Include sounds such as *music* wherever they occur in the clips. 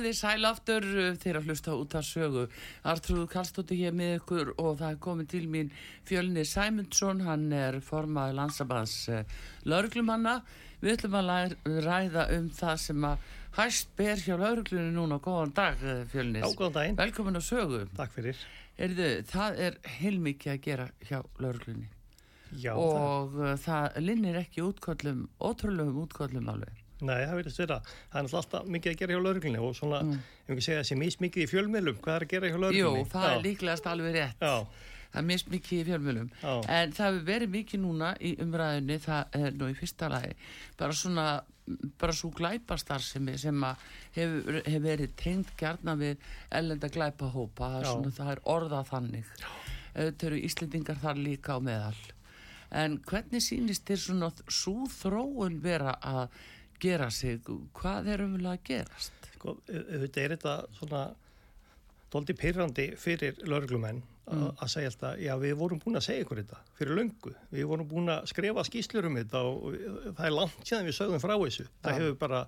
Komið þið sæl aftur uh, þegar að hlusta út af sögu. Artrúð Kallstóttir hér með ykkur og það er komið til mín Fjölnir Sæmundsson hann er formað landsabans uh, lauruglumanna við ætlum að ræða um það sem að hæst ber hjá lauruglunni núna. Góðan dag uh, Fjölnir. Já, góðan daginn. Velkomin á sögu. Takk fyrir. Erðu, Það er heilmikið að gera hjá lauruglunni Já, og það, það linnir ekki útköllum ótrúlegum útköllum alveg Nei, það verðist vera. Það er alltaf mikið að gera hjá lauruglunni og svona, mm. ef ekki segja þessi mismikið í fjölmjölum, hvað er að gera hjá lauruglunni? Jú, það Já. er líklegast alveg rétt. Já. Það er mismikið í fjölmjölum. Já. En það hefur verið mikið núna í umræðinni, það er nú í fyrsta lagi, bara svona, bara svo glæpastar sem, sem hefur hef verið tengt gerna við ellenda glæpahópa, það er, svona, það er orðað þannig. Þau eru Íslendingar þar líka á meðal. En hvernig sínist þér svona svo þróun vera að gera sig, hvað er umvel að gerast? Sko, þetta er þetta svona doldi pyrrandi fyrir lauruglumenn mm. að segja alltaf, já við vorum búin að segja ykkur þetta fyrir löngu, við vorum búin að skrifa skýslur um þetta og það er langt séðan við sögum frá þessu, ja. það hefur bara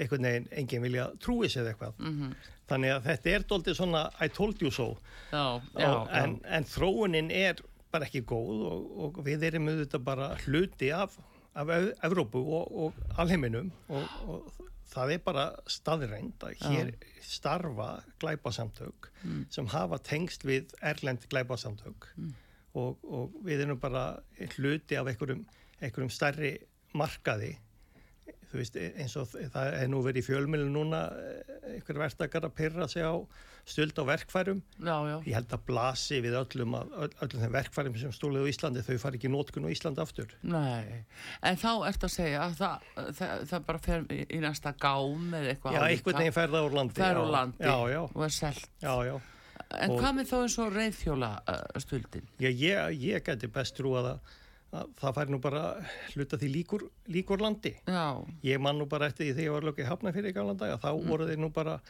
einhvern veginn enginn vilja trúi sér eitthvað, mm -hmm. þannig að þetta er doldi svona I told you so já, já, en, en þróunin er bara ekki góð og, og við erum auðvitað bara hluti af af Evrópu og, og alheiminum og, og það er bara staðrænt að hér ja. starfa glæpasamtök mm. sem hafa tengst við erlend glæpasamtök mm. og, og við erum bara hluti af einhverjum, einhverjum starri markaði þú veist eins og það er nú verið í fjölmjölu núna einhver verðtakar að pyrra sig á stöld á verkfærum. Já, já. ég held að blasi við öllum, að, öllum þeim verkfærum sem stólið á Íslandi þau fari ekki nótkun á Íslandi aftur. Nei, en þá ert að segja að það, það, það bara fer í næsta gám eða eitthvað Já, einhvern veginn ferða úr landi Fer úr landi já, og er selt. Já, já. En og, hvað með þá eins og reyðfjóla uh, stöldin? Já, ég, ég geti best trú að það það fær nú bara hluta því líkur, líkur landi. Já. ég man nú bara eftir því þegar ég var lögum í hafna fyrir í gamla dag að þá mm. voru þeir nú bara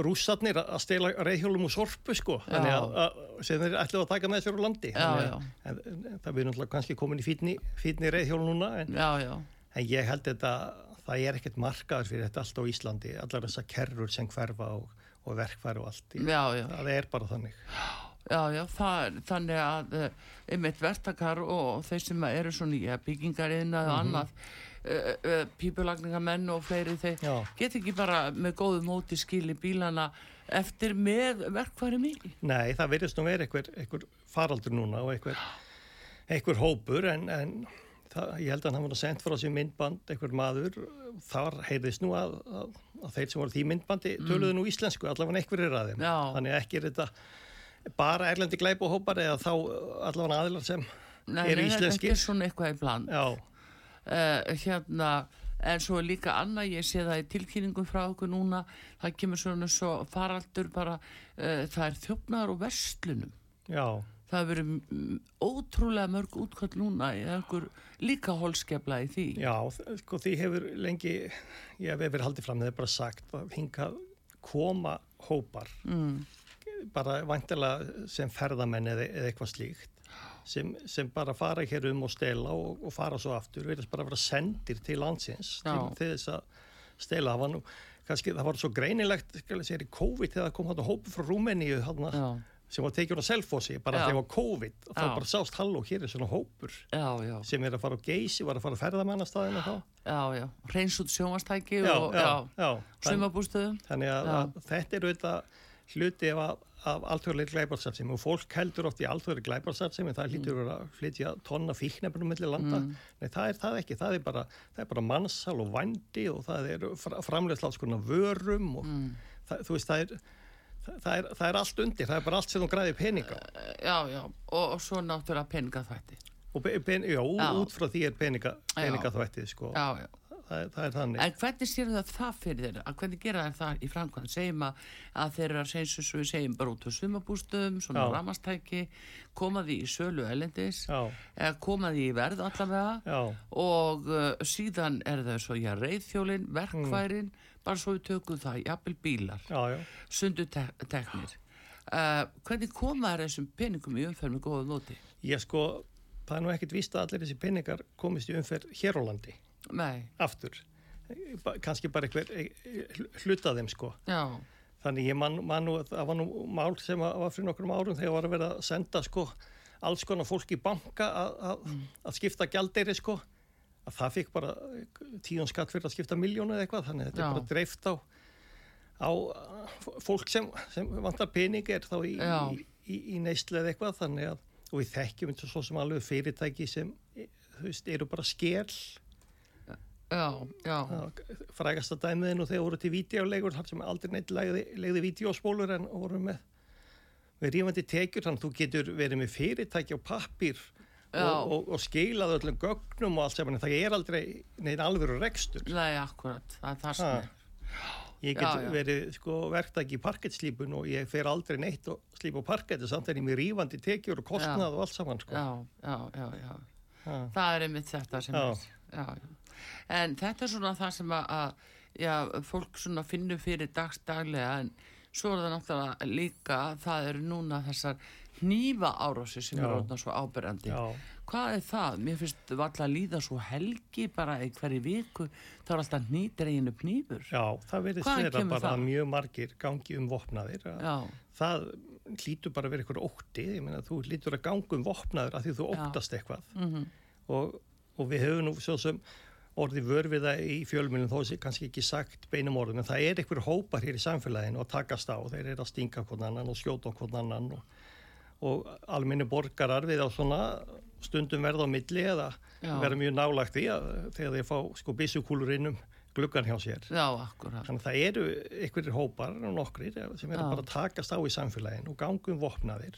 rússatnir að stela reyðhjólum úr sorpu sko. Þannig að, að sem þeir ætlaðu að taka með þessu úr landi. Já, já. En, en, það við náttúrulega kannski komin í fítni, fítni reyðhjól núna en, já, en ég held þetta það er ekkert markaður fyrir þetta allt á Íslandi allar þessa kerrur sem hverfa og, og verkfæru og allt það er bara þannig. Já, já, það, þannig að uh, einmitt vertakar og þeir sem eru svona í byggingariðna og mm -hmm. annað uh, uh, pípulagningamenn og fleiri þeir já. get ekki bara með góðu móti skili bílana eftir með verkfæri mikið. Nei, það verðist nú verið einhver, faraldur núna og einhver, einhver hópur en, en það, ég held að hann var sendt frá sér myndband, einhver maður þar heyrðist nú að, að, að þeir sem voru því myndbandi mm. töluðu nú íslensku allavega einhverjir að þeim, þannig ekki er þetta bara erlendi glæpuhópar eða þá allavega aðilar sem Nei, er íslenski Nei, þetta er svona eitthvað í bland. Uh, Hérna en svo líka annað, ég sé það í tilkynningum frá okkur núna, það kemur svona svo faraldur bara uh, það er þjófnar og verslunum. Já. Það hefur verið ótrúlega mörg útkvæmt núna eða okkur líka holskefla í því. Já, sko því hefur lengi ég hef verið haldið fram, það er bara sagt að hinga koma hópar mm bara vantilega sem ferðamenn eða, eða eitthvað slíkt sem, sem bara fara hér um og stela og, og fara svo aftur, verðast bara að vera sendir til landsins Já. til þess að stela, það var nú kannski, það var svo greinilegt, skal ég segja, í COVID þegar kom hann hópu frá Rúmeníu hann sem var tekið á selfossi bara þegar það var COVID þá já. bara sást halló hér er svona hópur já, já. sem er að fara á geysi var að fara að ferðamannastæðina þá. Já, já, reyns út sjónvastæki og svimabústöðum Þannig að, að þetta er auðvitað hluti af, af alþjóðlega glæbarsartsemi og fólk heldur oft í alþjóðlega glæbarsartsemi það hlýtur mm. að flytja tonna fíknefnum mellir landa, mm. nei það er það ekki það er bara, það er bara mannsal og vandi og það er konar vörum og mm. það, þú veist það er það er, það er allt undir, það er bara allt sem þú græði peninga Já, já, og, og svo náttúrulega peningaþvætti pen, Já, já, út frá því er peninga, peningaþvætti sko. Já, já Það, það er þannig. En hvernig séu það það fyrir þeirra? Hvernig gera það það í framkvæmd? Segjum að, að þeirra segjum svo við segjum bara út á sumabústum, svona ramastæki, komaði í sölu elendis, eða komaði í verð allavega Já. og uh, síðan er það svo, já, reyðþjólin, verkværin, mm bara svo við tökum það, jafnvel bílar sunduteknir uh, hvernig komaður þessum peningum í umferð með góða nóti? Ég sko, það er nú ekkert vist að allir þessi peningar komist í umferð hér á landi Nei. aftur kannski bara einhver e, e, hlutað þeim sko Já. þannig ég man, man nú, það var nú mál sem var fyrir nokkrum árum þegar var að vera að senda sko alls konar fólk í banka að mm. skipta gældeiri sko að það fikk bara tíðan skatt fyrir að skipta miljónu eða eitthvað þannig þetta Já. er bara dreift á, á fólk sem, sem vantar pening er þá í, í, í, í neyslu eða eitthvað þannig að og við þekkjum eins og svo sem alveg fyrirtæki sem þú veist eru bara skél Já, já. frægasta dæmiðin og þegar voru til videolegur þar sem aldrei neitt legði, legði videospólur en voru með við rífandi tekjur. Þannig að þú getur verið með fyrirtæki á pappir og, og, og skilaðu öllum gögnum og allt sem það er aldrei neina alveg rekstur. Nei, akkurat, það er það sem er. Ég get já, já. verið sko, verktæki í parkettslípun og ég fer aldrei neitt og slípa á parketti samt er ég með rífandi tekjur og kostnað já. og allt saman sko. Já, já, já Það er einmitt þetta sem er En þetta er svona það sem að fólk finnur fyrir dagstaglega en svo er það náttúrulega líka það eru núna þessar nýfa árási sem er orðnað svo áberandi. Hvað er það? Mér finnst alltaf að líða svo helgi bara í hverju viku þá er alltaf nýtir eiginu pnýfur Já, það verður sverða bara það? mjög margir gangi um vopnaðir. Það lítur bara að vera eitthvað ótti ég meina þú lítur að gangi um vopnaður að því þú óttast eitthvað. Mm -hmm. og, og við höfum nú svo sem orði vörfiða í fjölmjölum þó sé kannski ekki sagt beinum orðum en það er einhver hópar hér í samfélaginu að takast á þeir eru að stinga hvern annan og skjóta hvern annan og og alminni borgarar við á svona stundum verða á milli eða verða mjög nálagt í að þegar þeir fá sko bissukúlur innum gluggan hjá sér. Já, akkurat. Þannig að það eru einhverjir hópar og nokkrir sem eru bara að takast á í samfélagin og gangum vopnaðir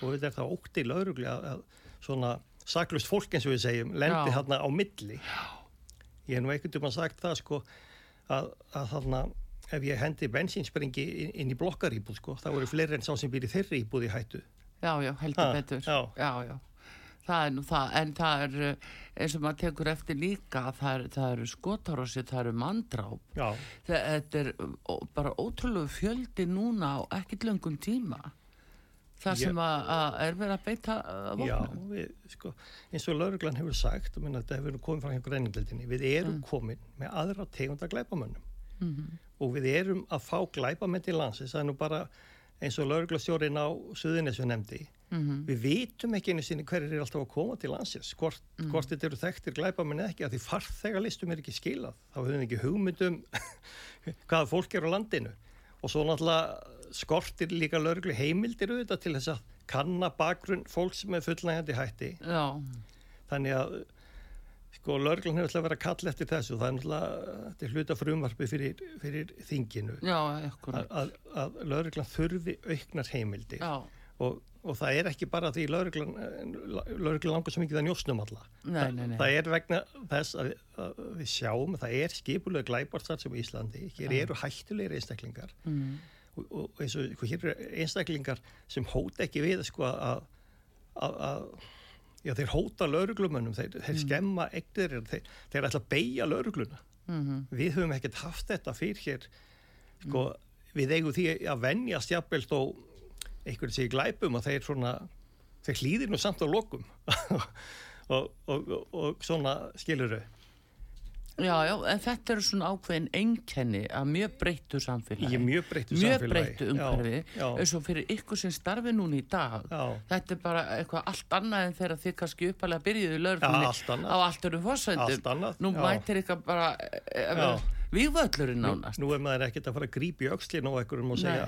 og þetta er það ótt í laurugli að svona saklust fólk eins og við segjum lendi hérna á milli. Já. Ég hef nú ekkert um að sagt það sko að, að þarna ef ég hendi bensinspringi inn í blokkarýbúð sko, þá eru fleiri en sá sem býr í þeirri íbúð í hættu. Já, já, heldur ha, betur. Já. já, já. Það er nú það, en það er eh, eins og maður tekur eftir líka, það, það eru skotarósi, það eru mandráp. Já. Þetta er bara ótrúlega fjöldi núna á ekkit löngum tíma. Það sem að, að er verið að beita vopnum. Já, við, sko, eins og lauruglan hefur sagt, og minna, þetta hefur komið frá einhver reyninglildinni, við erum mm. komin með aðra tegunda glæpamönnum mm -hmm. og við erum að fá glæpamenn til landsins, það er nú bara eins og lauruglastjórin á Suðunissu nefndi mm -hmm. við vitum ekki einu sinni hverjir er alltaf að koma til landsins hvort, mm -hmm. hvort þetta eru þekktir glæpamenn ekki að því farþegalistum er ekki skilað þá hefur við ekki hugmyndum *laughs* hvaða fólk er á landinu og svo náttúrulega skortir líka laurugli heimildir auðvitað til þess að kanna bakgrunn fólk sem er fullnægandi hætti. Já. þannig að Sko, lörglan hefur alltaf verið að kalla eftir þessu. Það er náttúrulega hluta frumvarfi fyrir, fyrir þinginu. Já, að, að lörglan þurfi auknar heimildi og, og það er ekki bara því lörglan lörglan langar svo mikið að njósnum alla. Nei, nei, nei. það er vegna þess að, að við sjáum það er skipulega glæbarstar sem Íslandi. Hér Já. eru hættulegri einstaklingar. Mm. Og, og eins og hér eru einstaklingar sem hóta ekki við sko, að að Já, þeir hóta lauruglumönnum, þeir, þeir mm. skemma ektir, þeir, þeir ætla að beigja laurugluna. Mm -hmm. Við höfum ekkert haft þetta fyrir hér, sko, mm. við eigum því að vennjast jafnveld og einhverju sé glæpum og þeir svona, þeir hlýðir nú samt á lokum *laughs* og, og, og, og svona skiluru. Já, já, en þetta eru svona ákveðin enkenni að mjög breyttu samfélagi. Ég mjög breyttu samfélagi. Mjög breyttu umhverfi, eins og fyrir ykkur sem starfi núna í dag. Já. Þetta er bara eitthvað allt annað en þegar þið kannski uppalega byrjuðu lögurfunni á allt öru fórsöndum. Allt annað. Nú já. mætir ykkar bara eh, eh, viðvöldlurinn nánast. Nú, nú er maður ekkert að fara að grípi aukslinn á einhverjum og segja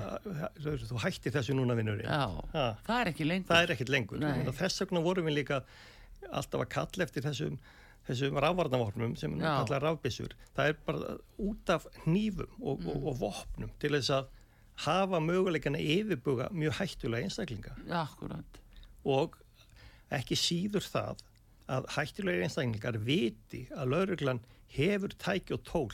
þú hættir þessu núna vinnurinn. Já, það er ekki lengur. Það er ekkert lengur. Þess vegna vorum við líka alltaf að kalla eftir þessum þessum rafvarnavopnum sem við kalla rafbissur það er bara út af hnífum og, mm. og, og vopnum til þess að hafa möguleikana yfirbuga mjög hættulega einstaklinga. Ja, og ekki síður það að hættulega einstaklingar viti að lauruglan hefur tæki og tól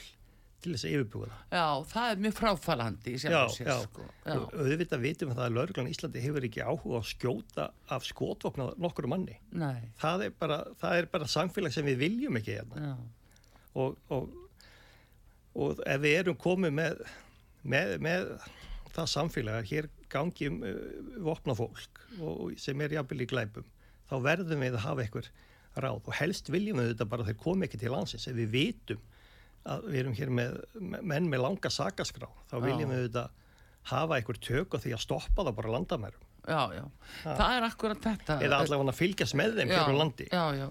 til þess að yfirbúa það. Já, það er mjög fráfælandi í sjálf og sér, sko. Já, og auðvitað vitum við það að lauruglan Íslandi hefur ekki áhuga að skjóta af skotvokna nokkur manni. Nei. Það er bara, það er bara samfélag sem við viljum ekki hérna. Og, og, og ef við erum komið með, með, með það samfélag að hér gangjum uh, vopna fólk og, sem er jafnvel í glæpum, þá verðum við að hafa einhver ráð og helst viljum við þetta bara þegar komið ekki til landsins ef við vitum að við erum hér með menn með langa sakaskrá þá viljum við auðvitað hafa einhver tök og því að stoppa það bara landamærum. Já, já, ha. það er akkurat þetta. Eða allavega að fylgjast með þeim hér á landi. Já, já,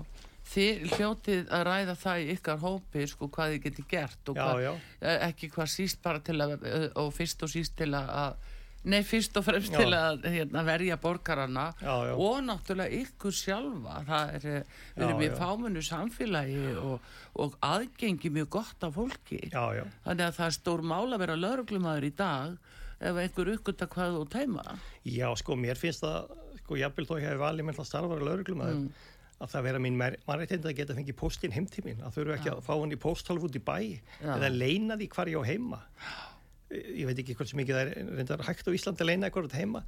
þið hljótið að ræða það í ykkar hópi sko hvað þið getur gert og hvað, já, já. Eh, ekki hvað síst bara til að og fyrst og síst til að Nei, fyrst og fremst já. til að hérna, verja borgarana já, já. og náttúrulega ykkur sjálfa. Það er eh, verið mjög fámennu samfélagi og, og aðgengi mjög gott af fólki. Þannig að það er stór mál að vera lauruglumadur í dag ef einhver uppgötta hvað þú teima. Já, sko, mér finnst það, sko, jábel þó ég hef valið með það starfara lauruglumadur, mm. að það vera mín mannreitinda að geta fengið postin heimtímin, að þau eru ekki að fá hann í posthálf út í bæ eða leina því hvar ég á heima. Já ég veit ekki hvort sem ekki það er reyndar hægt á Íslandi að leina eitthvað heima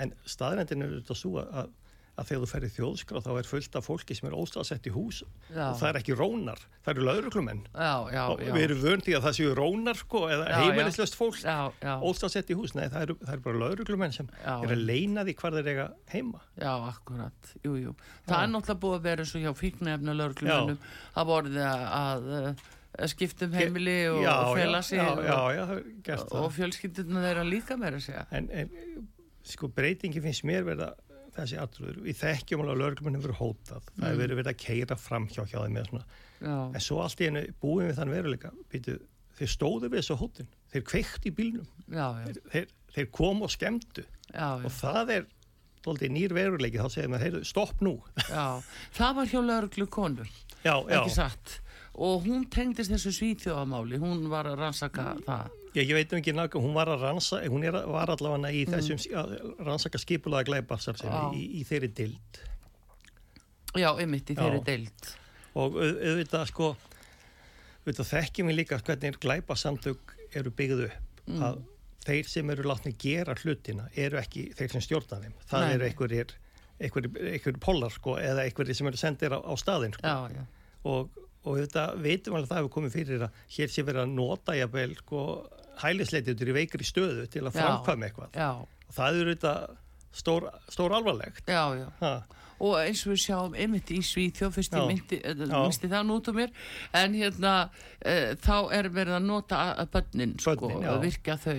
en staðrændin er þetta svo að, að þegar þú ferir þjóðskráð þá er fullt af fólki sem er óstafsett í hús. Já. og það er ekki rónar, það eru lauruglumenn og við erum vöndi að það séu rónar sko, eða heimilislöst fólk óstafsett í hús, nei það eru, það eru bara lauruglumenn sem já, er að leina því hvar þeir eiga heima. Já, akkurat. Jú, jú. það er náttúrulega búið að vera svo hjá fíknefna að skiptum heimili og, já, og fela sig og, og fjölskyldunum þeirra líka meira að segja. En, en sko breytingi finnst mér verða þessi aðröður, við þekkjum alveg að lögurmennin verið hótað, mm. það hefur verið verið að keira fram hjá hjá þeim með svona. Já. en svo allt í hennu búin við þann veruleika. Býtu, þeir stóðu við þessu hóttin þeir kveikt í bílnum. Já, þeir, þeir, þeir kom og skemmtu. Og það er nýr veruleiki, þá segir maður stopp nú. Það var hjá lögurglu konur ekki satt og hún tengdist þessu svítjóðamáli hún var að rannsaka mm. það Já, ég veit um ekki náttúrulega, hún var að rannsaka hún er, var allavega í mm. þessum mm. rannsaka skipulaða gleiparsar í, í þeirri dild Já, ymitt í þeirri dild og auðvitað sko auðvitað þekkjum við líka hvernig gleiparsamtök eru byggðu upp mm. að þeir sem eru látni gera hlutina eru ekki þeir sem stjórna þeim það Nei. eru einhverjir einhverjir pollar sko eða einhverjir sem eru sendir á, á staðin sko. já, já. og og þetta veitum alveg að það hefur komið fyrir að hér sé verið að nota jafnvel sko, hælisleititur í veikri stöðu til að framkvæma eitthvað. Já. og það eru þetta stór, stór alvarlegt. Já, já. og eins og við sjáum einmitt í Svíþjóð fyrst ég myndi, eh, það nút um mér en hérna e, þá er verið að nota bönnin sko, og virka þau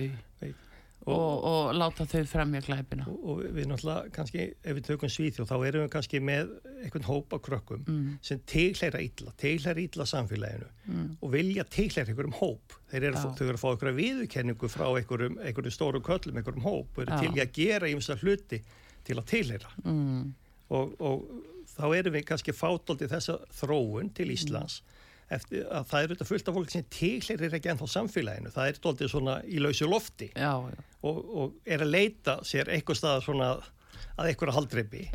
og, og, og láta þau fremja glæpina og, og við náttúrulega kannski ef við tökum Svíþjóð þá erum við kannski með einhvern hópa krökkum mm. sem teglæra ítla, teglæra ítla samfélaginu mm. og vilja teglæra einhverjum hóp þeir eru, eru að fá einhverja viðurkenningu frá einhverjum, einhverjum stóru köllum, einhverjum hóp og eru ja. til að gera ímsa hluti til að teglæra mm. og þá erum við kannski fátóldi þessa þróun til Íslands mm eftir að það er auðvitað fullt af fólk sem teglir ekki ennþá samfélaginu, það er doldið svona í lausu lofti. Já, já. Og, og er að leita sér eitthvað stað svona að eitthvað haldreipi.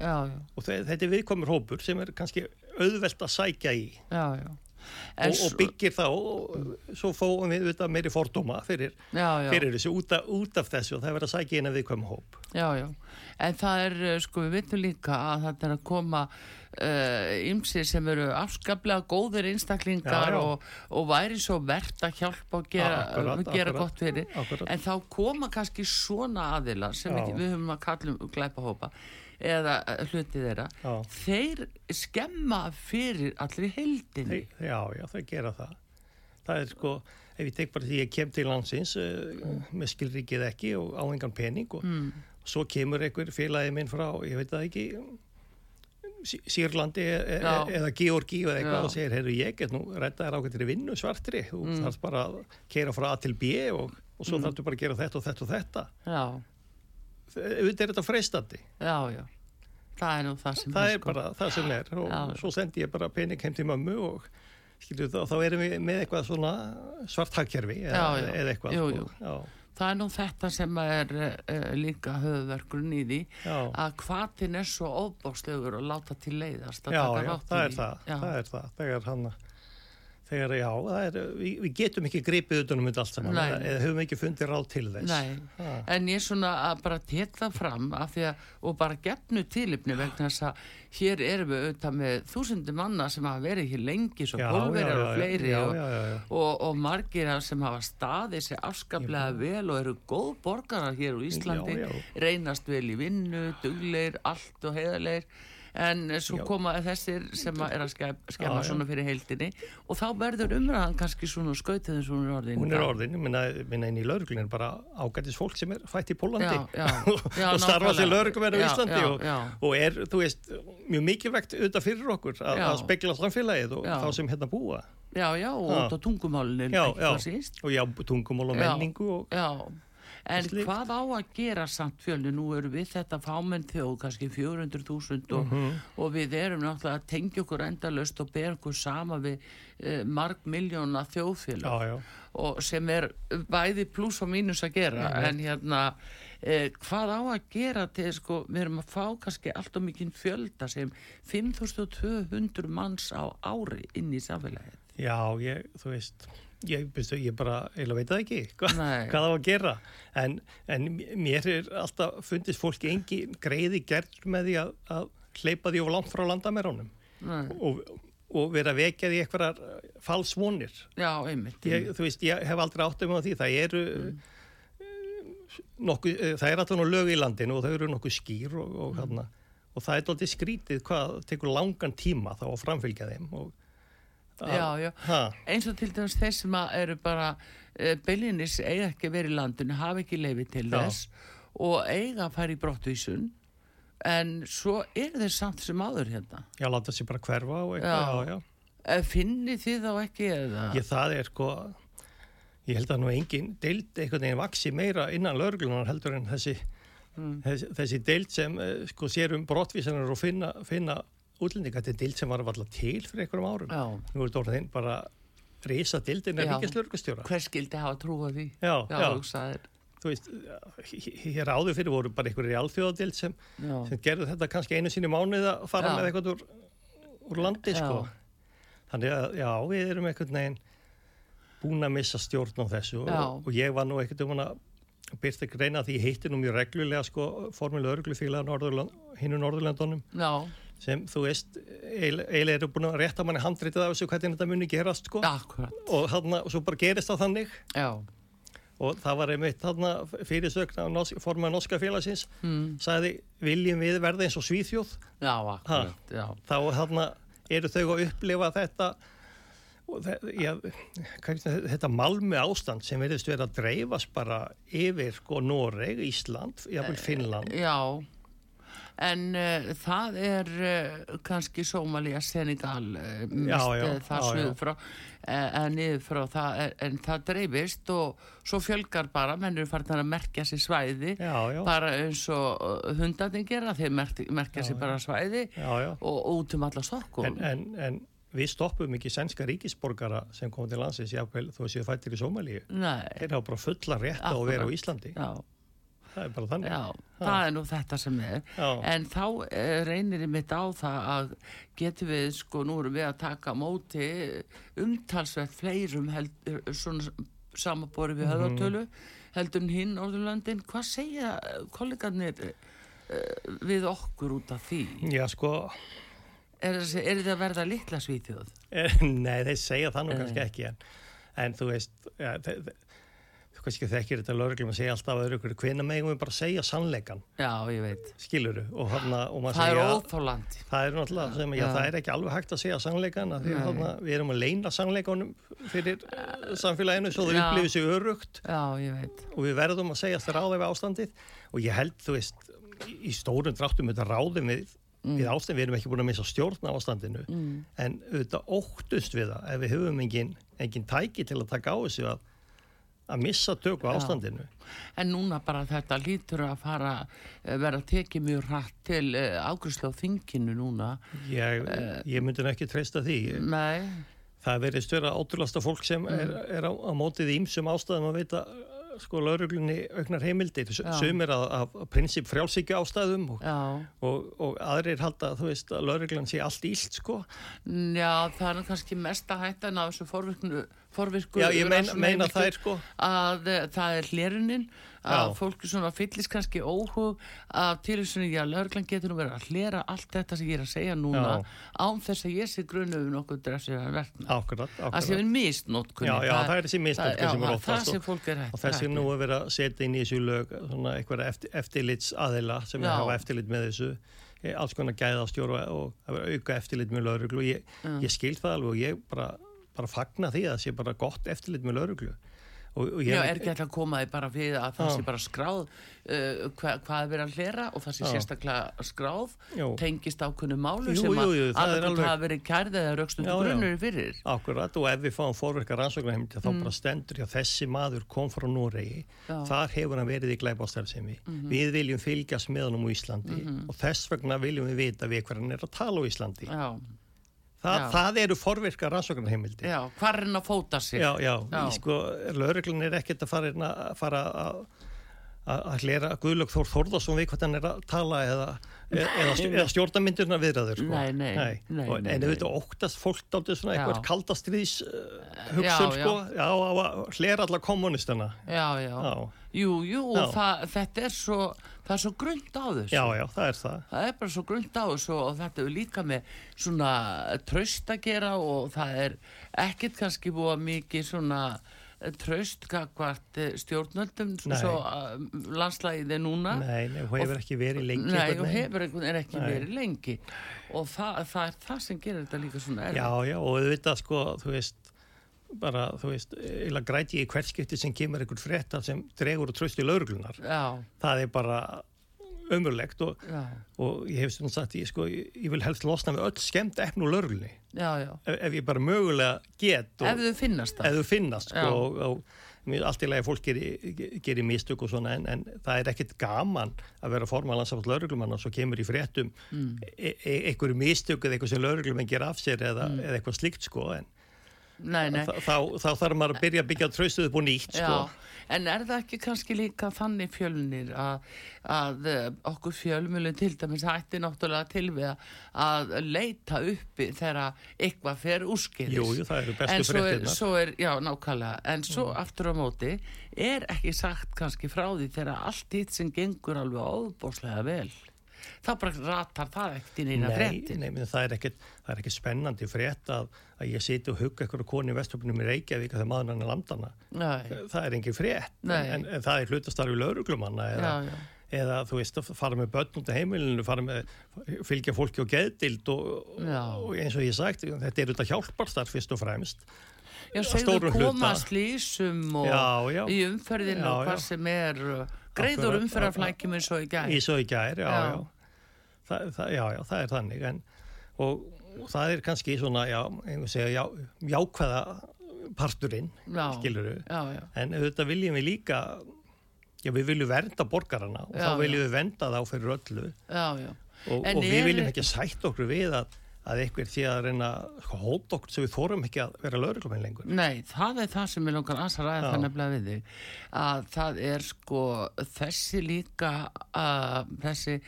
Og þetta er viðkomur hópur sem er kannski auðvelt að sækja í. Og, og byggir þá og svo fóum við auðvitað meiri fordóma fyrir, fyrir þessu út af, út af þessu og það er verið að sækja inn að viðkomur hóp. Já, já, en það er sko við veitum líka að þetta er að koma ymsir uh, sem eru afskaplega góðir einstaklingar já, já. Og, og væri svo verðt að hjálpa og gera, akkurat, gera akkurat, gott fyrir akkurat. en þá koma kannski svona aðila sem ekki, við höfum að kalla um glæpahópa eða eh, hluti þeirra þeir skemma fyrir allir heldinni Já, já, þeir gera það það er sko, ef ég tek bara því ég kem til landsins uh, með skilrikið ekki og á engan pening og mm. svo kemur einhver félagið minn frá, ég veit það ekki Sýrlandi e e eða Georgi eða eitthvað Já. og segir, heyrðu ég get nú rettaðar ákveðtir í vinnu svartri þú mm. þarf bara að keira frá A til B og, og svo mm. þarf þú bara að gera þetta og þetta og þetta Já auðvitað er þetta freistandi Já, já, það er nú það sem það er sko. bara það sem er og já. svo sendi ég bara pening heim til mömmu og skilju, þá, þá erum við með eitthvað svona svarthagkerfi eða, eða eitthvað jú, jú. Og, það er nú þetta sem er uh, líka höfðverkurinn í því já. að hvaðin er svo óbáslegur og láta til leiðast já, já, það er það, það er það þegar hann þegar já, er, við, við getum ekki gripið utanum þetta allt saman. Eða, höfum ekki fundið ráð til þess. Ha. en ég er svona að bara tekla fram að að, og bara gefnu tilipni vegna þess að hér erum við auðvitað með þúsundir manna sem hafa verið hér lengi svo bólverjar og fleiri já, já, já, og, og margir sem hafa staðið sér afskaplega vel og eru góð borgarar hér úr Íslandi reynast vel í vinnu, dugleir, allt og heiðarleir en svo Já. koma þessir sem er að skemma svona fyrir heildinni og þá verður umræðan kannski svona skautið eins og hún er orðin hún er orðin, minna, minna inn í lauruglun er bara ágættis fólk sem er fætt í Pólandi *laughs* og starfa til lauruglverð á Íslandi og, og er, þú veist mjög mikilvægt auðvitað fyrir okkur að, að spekla samfélagið og þá sem hérna búa. Já, já, og út á tungumálunum Já, já, og já, tungumál og menningu og Já, En Slikt. hvað á að gera samt fjölni? Nú eru við þetta fámenn þjóð, kannski 400.000 og, mm -hmm. og við erum náttúrulega að tengja okkur endalust og bera okkur sama við eh, marg miljóna þjóðfélag og sem er bæði pluss og mínus að gera -hmm. en hérna eh, hvað á að gera til sko, við erum að fá kannski allt og mikinn fjölda sem 5.200 manns á ári inn í samfélagið. Já, ég, þú veist Ég, byrstu, ég bara, ég veit það ekki hva, hvað það var að gera. En, en mér er alltaf fundist fólki engi greiði gerð með því að, að hleypa því of langt frá landamærónum og, og vera að vekja því eitthvað falsvonir Já, einmitt, einmitt. Ég, Þú veist, ég hef aldrei átt um því. Það eru mm. nokkuð, það er alltaf lög í landinu og þau eru nokkuð skýr og, og, mm. og það er alltaf skrítið hvað tekur langan tíma þá að framfylgja þeim og Já, já, eins og til dæmis þeir sem eru bara uh, eh, beilinnis eiga ekki verið í landinu, hafa ekki leifið til þess og eiga að fara í brottvísun en svo er þeir samt sem áður hérna Já, láta sér bara hverfa og eitthvað, já, já. Eh, Finni þið þá ekki eða? Já, það er sko ég held að nú engin deild einhvern veginn vaksi meira innan löglunar heldur en þessi, mm. þessi, þessi deild sem uh, sko sér um brottvísanar og finna, finna útlendinga þetta er dild sem var alltaf til fyrir einhverjum árum. Já. nú er þetta orðin bara reysa dildin er ekki slurkustjóra hver skildi hafa trúið því? Já, já. þú veist hér áður fyrir voru bara einhverjir í alþjóðadild sem, sem gerðu þetta kannski einu síni mánuð að fara með eitthvað úr, úr landi sko. þannig að já við erum einhvern veginn búin að missa stjórn á þessu og, og ég var nú ekkert um að byrst ekki reyna því ég heitti nú mjög reglulega sko formulega örglufíla hinnu Norðurlandunum já sem þú veist eiginlega eru búin að rétta manni handritið af þessu hvernig þetta muni gerast sko. Og, þarna, og svo bara gerist það þannig. Já. og það var einmitt fyrirsögn af norsk, formað norska félagsins mm. sagði viljum við verða eins og svíþjóð? Já, akkurat ha, þá þarna eru þau að upplifa þetta Já, þetta malmi ástand sem verðist verið að dreifast bara yfir sko Noreg, Ísland, jáfnveil eh, Finnland. Já en uh, það er uh, kannski Somalia, Senegal uh, mest það sluð frá en niður frá það en það dreifist og svo fjölgar bara mennur farin að merkja sér svæði já, já. bara eins og hundarnir gera þeir merkja sér bara svæði já, og út um alla sokkum. En, en, en við stoppum ekki sænska ríkisborgara sem kom til landsins jáfnvel þó séu fættir í Somalíu þeir hafa bara fulla rétt á að vera á Íslandi. Já það er bara þannig Já, það er nú þetta sem er Já. en þá eh, reynir ég mitt á það að getum við sko nú erum við að taka móti umtalsveit fleirum held, svona samabori við mhm. höðartölu mm. heldur hinn Orðurlandin hvað segja kollegarnir uh, við okkur út af því? Já sko Er þetta að verða litla svítjóð? Nei, þeir segja það nú kannski ekki en, en þú veist ja, þeir, þú kannski þekkir þetta lögreglum að segja alltaf að öðru hvernig megum við bara segja sannleikan Já, ég veit. Skiluru og, hana, og það segja, er óþólandi það er náttúrulega sem já, það er ekki alveg hægt að segja sannleikan að því að hana, við erum að leina sannleikanum fyrir uh, samfélaginu svo það upplifir sig örugt já, og við verðum að segja það ráðið við ástandið. Og ég held þú veist í stórum dráttum þetta ráðum við Mm. við ástand, við erum ekki búin að missa stjórn á ástandinu. Mm. en auðvitað óttust við það ef við höfum engin, engin tæki til að taka á þessu að að missa tökku ástandinu. En núna bara þetta lítur að fara eh, vera tekið mjög rætt til eh, ágrúslega á þinginu núna. Ég, uh, ég myndi ekki treysta því. Nei. Það verið störa ótrúlasta fólk sem mm. er, er á, á mótið ímsum ástæðum að veita sko lauruglunni auknar heimildir. Sumir af, af prinsip frjálsíkju ástæðum og, og, og aðrir halda þú veist að lauruglun sé allt ílt sko. Já það er kannski mest að hætta en á þessu forvirknu Já, ég meina, meina það er sko. að það er hlerunin að fólki svona fyllist kannski óhug að til þess að laurglan getur verið að hlera allt þetta sem ég er að segja núna já. án þess að ég sé grunnu um nokkuð dressið að verna Akkurat, akkurat. Það sé við mistnótkunni Já, já, það, það er þessi mistnótkunni sem er fólk hægt Og þess að nú er verið að setja inn í þessu lög svona eitthvað eftir, eftirlits aðila sem er að hafa eftirlit með þessu. Eh, alls konar gæða á stjóru og auka eftirlit með lauruglu ég, ég skil það alveg og ég bara bara fagna því að það sé bara gott eftirlit með lauruglu Og, og Já, er ekki alltaf að koma því bara við að það sé bara skráð uh, hva, hvað er verið að hlera og það sé já. sérstaklega skráð Jú. tengist ákunnu málu jú, sem að alveg alveg... hafa verið kærðið eða raukstundu grunnur fyrir. Akkurat og ef við fáum fórverkar rannsóknarheimti þá mm. bara stendur að þessi maður kom frá Núregi þar hefur hann verið í glæbástælsemi mm -hmm. við viljum fylgjast með hann um Íslandi mm -hmm. og þess vegna viljum við vita við hverjan er að tala um Íslandi. Já Þa, það eru forvirka rannsóknarheimildi. Já, hvað er hann að fóta sig? Já, já, já. sko, lauruglun er ekkert að fara, fara að að hlera Guðlög Þór Þórðarsson við hvað hann er að tala eða, eða, eða stjórnamyndirna viðraður sko. nei, nei, nei, og, en auðvitað óttast fólk dálta svona eitthvað kaldastriðs uh, hugsun sko, já, að hlera alla kommunistana já, já, já. jú, jú, og það, þetta er svo það er svo grund á þessu. Já, já, það er það. Það er bara svo grund á þessu og þetta er líka með svona tröst að gera og það er ekkert kannski búið mikið svona tröstkakvart eh, stjórnöldum svo landslæðið er núna. Nei, nei, hún hefur ekki verið lengi Nei, hún hefur ekki nei. verið lengi. Og það, það er það sem gerir þetta líka svona erfið Já, já, og þú veit að sko, þú veist bara, þú veist, eila græti í hverskipti sem kemur einhvern frétta sem dregur og tröst í lauruglunar það er bara ömurlegt og, og ég hef svona sagt ég, sko, ég, ég vil helst losna með öll skemmt efn og lörglunni ef, ef ég bara mögulega get og, ef þú finnast það. Ef þú finnast sko, og, og allt í lagi fólk gerir, gerir mistök og svona en, en það er ekkit gaman að vera formanlandsafall lörglumann og svo kemur í fréttum mm. e, e, einhverju mistök eða eitthvað sem lörglumenn ger af sér eða, mm. eða eitthvað slikt sko en Nei, nei. Þá, þá þarf maður að byrja að byggja tröstuð upp og nýtt sko. en er það ekki kannski líka þannig fjölunir að, að eh, okkur fjölmjölun til dæmis hætti náttúrulega til við að leita uppi þegar eitthvað fer úrskilis Jú, það eru bestu fréttina Já, nákvæmlega, en svo mm. aftur á móti er ekki sagt kannski frá því þegar allt hitt sem gengur alveg óbúslega vel þá bara ratar það ekkert inn í eina frétti Nei, nei, það er ekkert spennandi frétt að, að ég siti og hugga eitthvað koni í vestöpunum í Reykjavík að það maður hann er landana nei. það er engin frétt en, en það er hlutastarfi lauruglumanna eða, eða þú veist að fara með börn út af heimilinu, fara með fylgja fólki og geðdild og, og eins og ég sagt, þetta er auðvitað hjálparstarf fyrst og fremst. Já, segðu komast lísum og já, já. í umferðinu og hvað sem er greiður umferðarflækjum eins og í gær. Í svo í gær, já, já. það, það, já, já, það er þannig en, og, og það er kannski svona, já, segja, já, jákvæða parturinn, skilur við en auðvitað viljum við líka já, við viljum vernda borgarana og þá viljum við venda þá fyrir öllu. Og, og við viljum ekki sætt okkur við að að einhver því að reyna hótt okkur sem við þórum ekki að vera lögurkluminn lengur. Nei, það er það sem ég langar að ræða það nefnilega við þig að það er sko þessi líka að þessi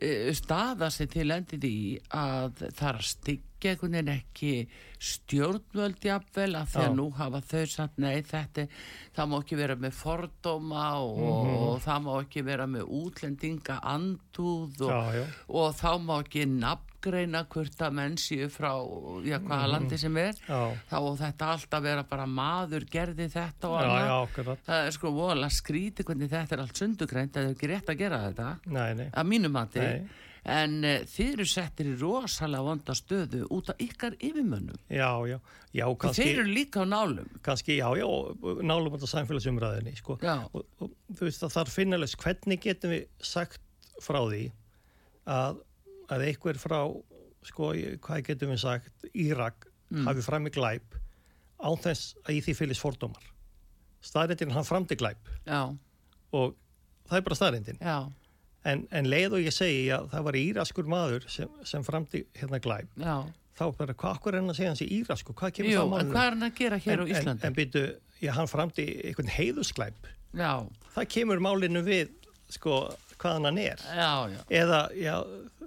Eh, staða sem til endið í að það er að styggja einhvern veginn ekki stjórnvöld jafnvel að því að nú hafa þau sagt nei þetta, það má ekki vera með fordóma og, mm -hmm. og það má ekki vera með útlendinga andúð og, já, já. og þá má ekki nafn nafngreina hvort að menn séu frá já, hvaða mm. landi sem er. Já. þá þetta alltaf vera bara maður gerði þetta og annað. það er sko vola skríti hvernig þetta er allt sundugrænt það er ekki rétt að gera þetta. Nei, nei. að mínum mati. En uh, þið eru settir í rosalega vonda stöðu út af ykkar yfirmönnum. Já, já, já kannski, þeir eru líka á nálum. Kannski, já, já, nálum á samfélagsumræðinni sko. og, og þú veist að þar finnalega hvernig getum við sagt frá því að að einhver frá, sko, hvað getum við sagt, Írak mm. hafi fram í glæp á þess að í því fylgis fordómar. Staðrindin hann fram til glæp Já. og það er bara staðrindin. En, en leið og ég segi að það var íraskur maður sem, sem fram til hérna glæp. Já. Þá bara, hvað akkur er hann að segja hans í írasku? Hvað kemur Jú, það málunum? Hvað er hann að gera hér en, á Íslandi? En, en byrju, já, hann fram til einhvern heiðusglæp. Já. Það kemur málinu við, sko, hvaðan hann er. Já, já. eða já,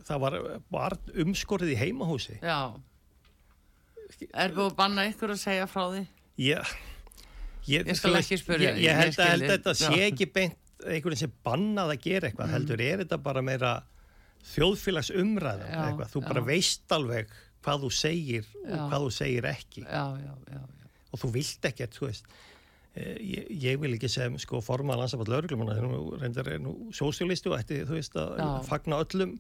það var, var umskorið í heimahúsi. Já. Er búin að banna ykkur að segja frá því? Já. Ég, ég skal ekki spyrja Ég, ég held að, að þetta sé ekki beint einhvern sem bannað að gera eitthvað mm. heldur er þetta bara meira þjóðfélags umræða eitthvað, þú bara veist alveg hvað þú segir og hvað þú segir ekki. Og þú vilt ekkert, þú veist ég, ég vil ekki sem sko forma landsafall lauruglumanna þegar hún reyndar er nú sósjólisti og ætti þú veist að já. fagna öllum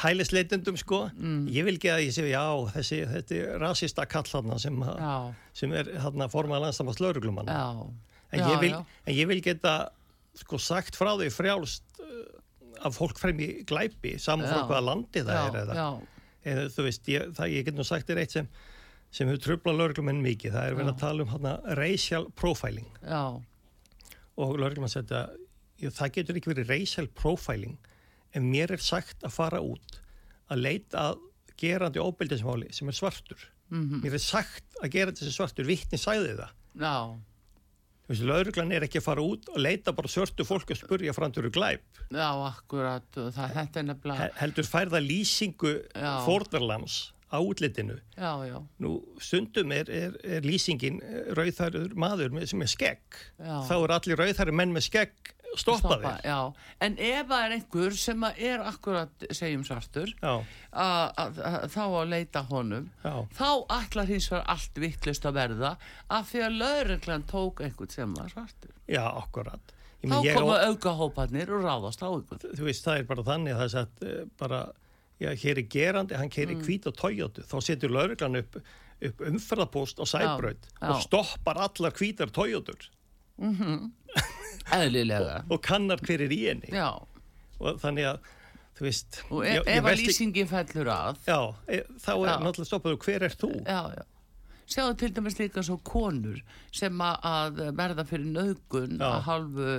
hælisleitendum sko. Mm. ég vil ekki að ég sé já þessi þetta er rasista kall sem, sem er forma landsafall lauruglumanna en, en ég vil geta sko sagt frá því frjálst uh, af fólk fremji glæpi saman frá hvaða landi það er eða, eða þú veist ég, það, ég get nú sagt þér eitt sem sem hefur tröflað lauruglumenn mikið. Það er verið að tala um hana racial profiling. Já. Og lauruglumenn setja, það getur ekki verið racial profiling en mér er sagt að fara út að leita að gerandi óbyldismáli sem er svartur. Mm -hmm. Mér er sagt að gerandi sem svartur, vittni sæði það. Já. Lauruglan er ekki að fara út og leita bara svörtu fólk að spurja framtöru glæp. Já, akkurat. Það, þetta er nefnilega... Heldur færða lýsingu fórðarlams á útlitinu. Já, já. Nú, stundum er, er, er lýsingin eh, rauðhærður maður með, sem er skegg. Já. Þá er allir rauðhærður menn með skegg stoppaðir. Stoppa, já, en ef það er einhver sem er akkurat, segjum svartur, þá að leita honum, já. þá allar hins var allt vittlust að verða af því að laurenglan tók einhvern sem var svartur. Já, akkurat. Þá koma aukahópanir og ráðast á einhvern. Þú veist, það er bara þannig að það er satt uh, bara já, hér er gerandi, hann keirir mm. hvít og tójótu, þá setur lauruglan upp, upp umferðarpost á sæbröð og stoppar allar hvítar tójótur. Mm -hmm. Eðlilega. og, og kannar hver er í henni. Já. Og þannig að, þú veist... Og ef, ef að lýsingi fellur að... Já, e, þá er náttúrulega stoppaður, hver er þú? Já, já. Sjáðu til dæmis líka svo konur sem að verða fyrir nögun að halvu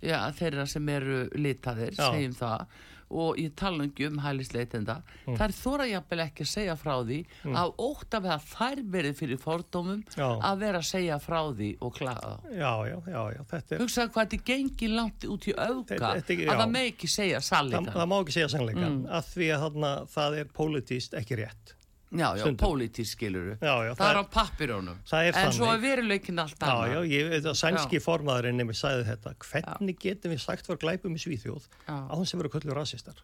já, þeirra sem eru litaðir, segjum það og ég tala ekki um hælisleitenda mm. það er þóra jafnvel ekki að segja frá því mm. að ótt af að þær verið fyrir fordómum já. að vera að segja frá því og klaga já, já, já, já er... hugsaðu hvað þetta gengi langt út í auka þetta, þetta, að það með ekki segja sannleika það, það má ekki segja sannleika mm. að því að þarna, það er pólitíst ekki rétt Já, já, pólitísk skiluru. Já, já. Það, það er á pappirónum. Það er þannig. En svo er veruleikin allt annað. Já, já, ég sænski formaðurinn nefnir sæði þetta. Hvernig getum við sagt var glæpum í Svíþjóð á þess að vera kvöldur rasistar?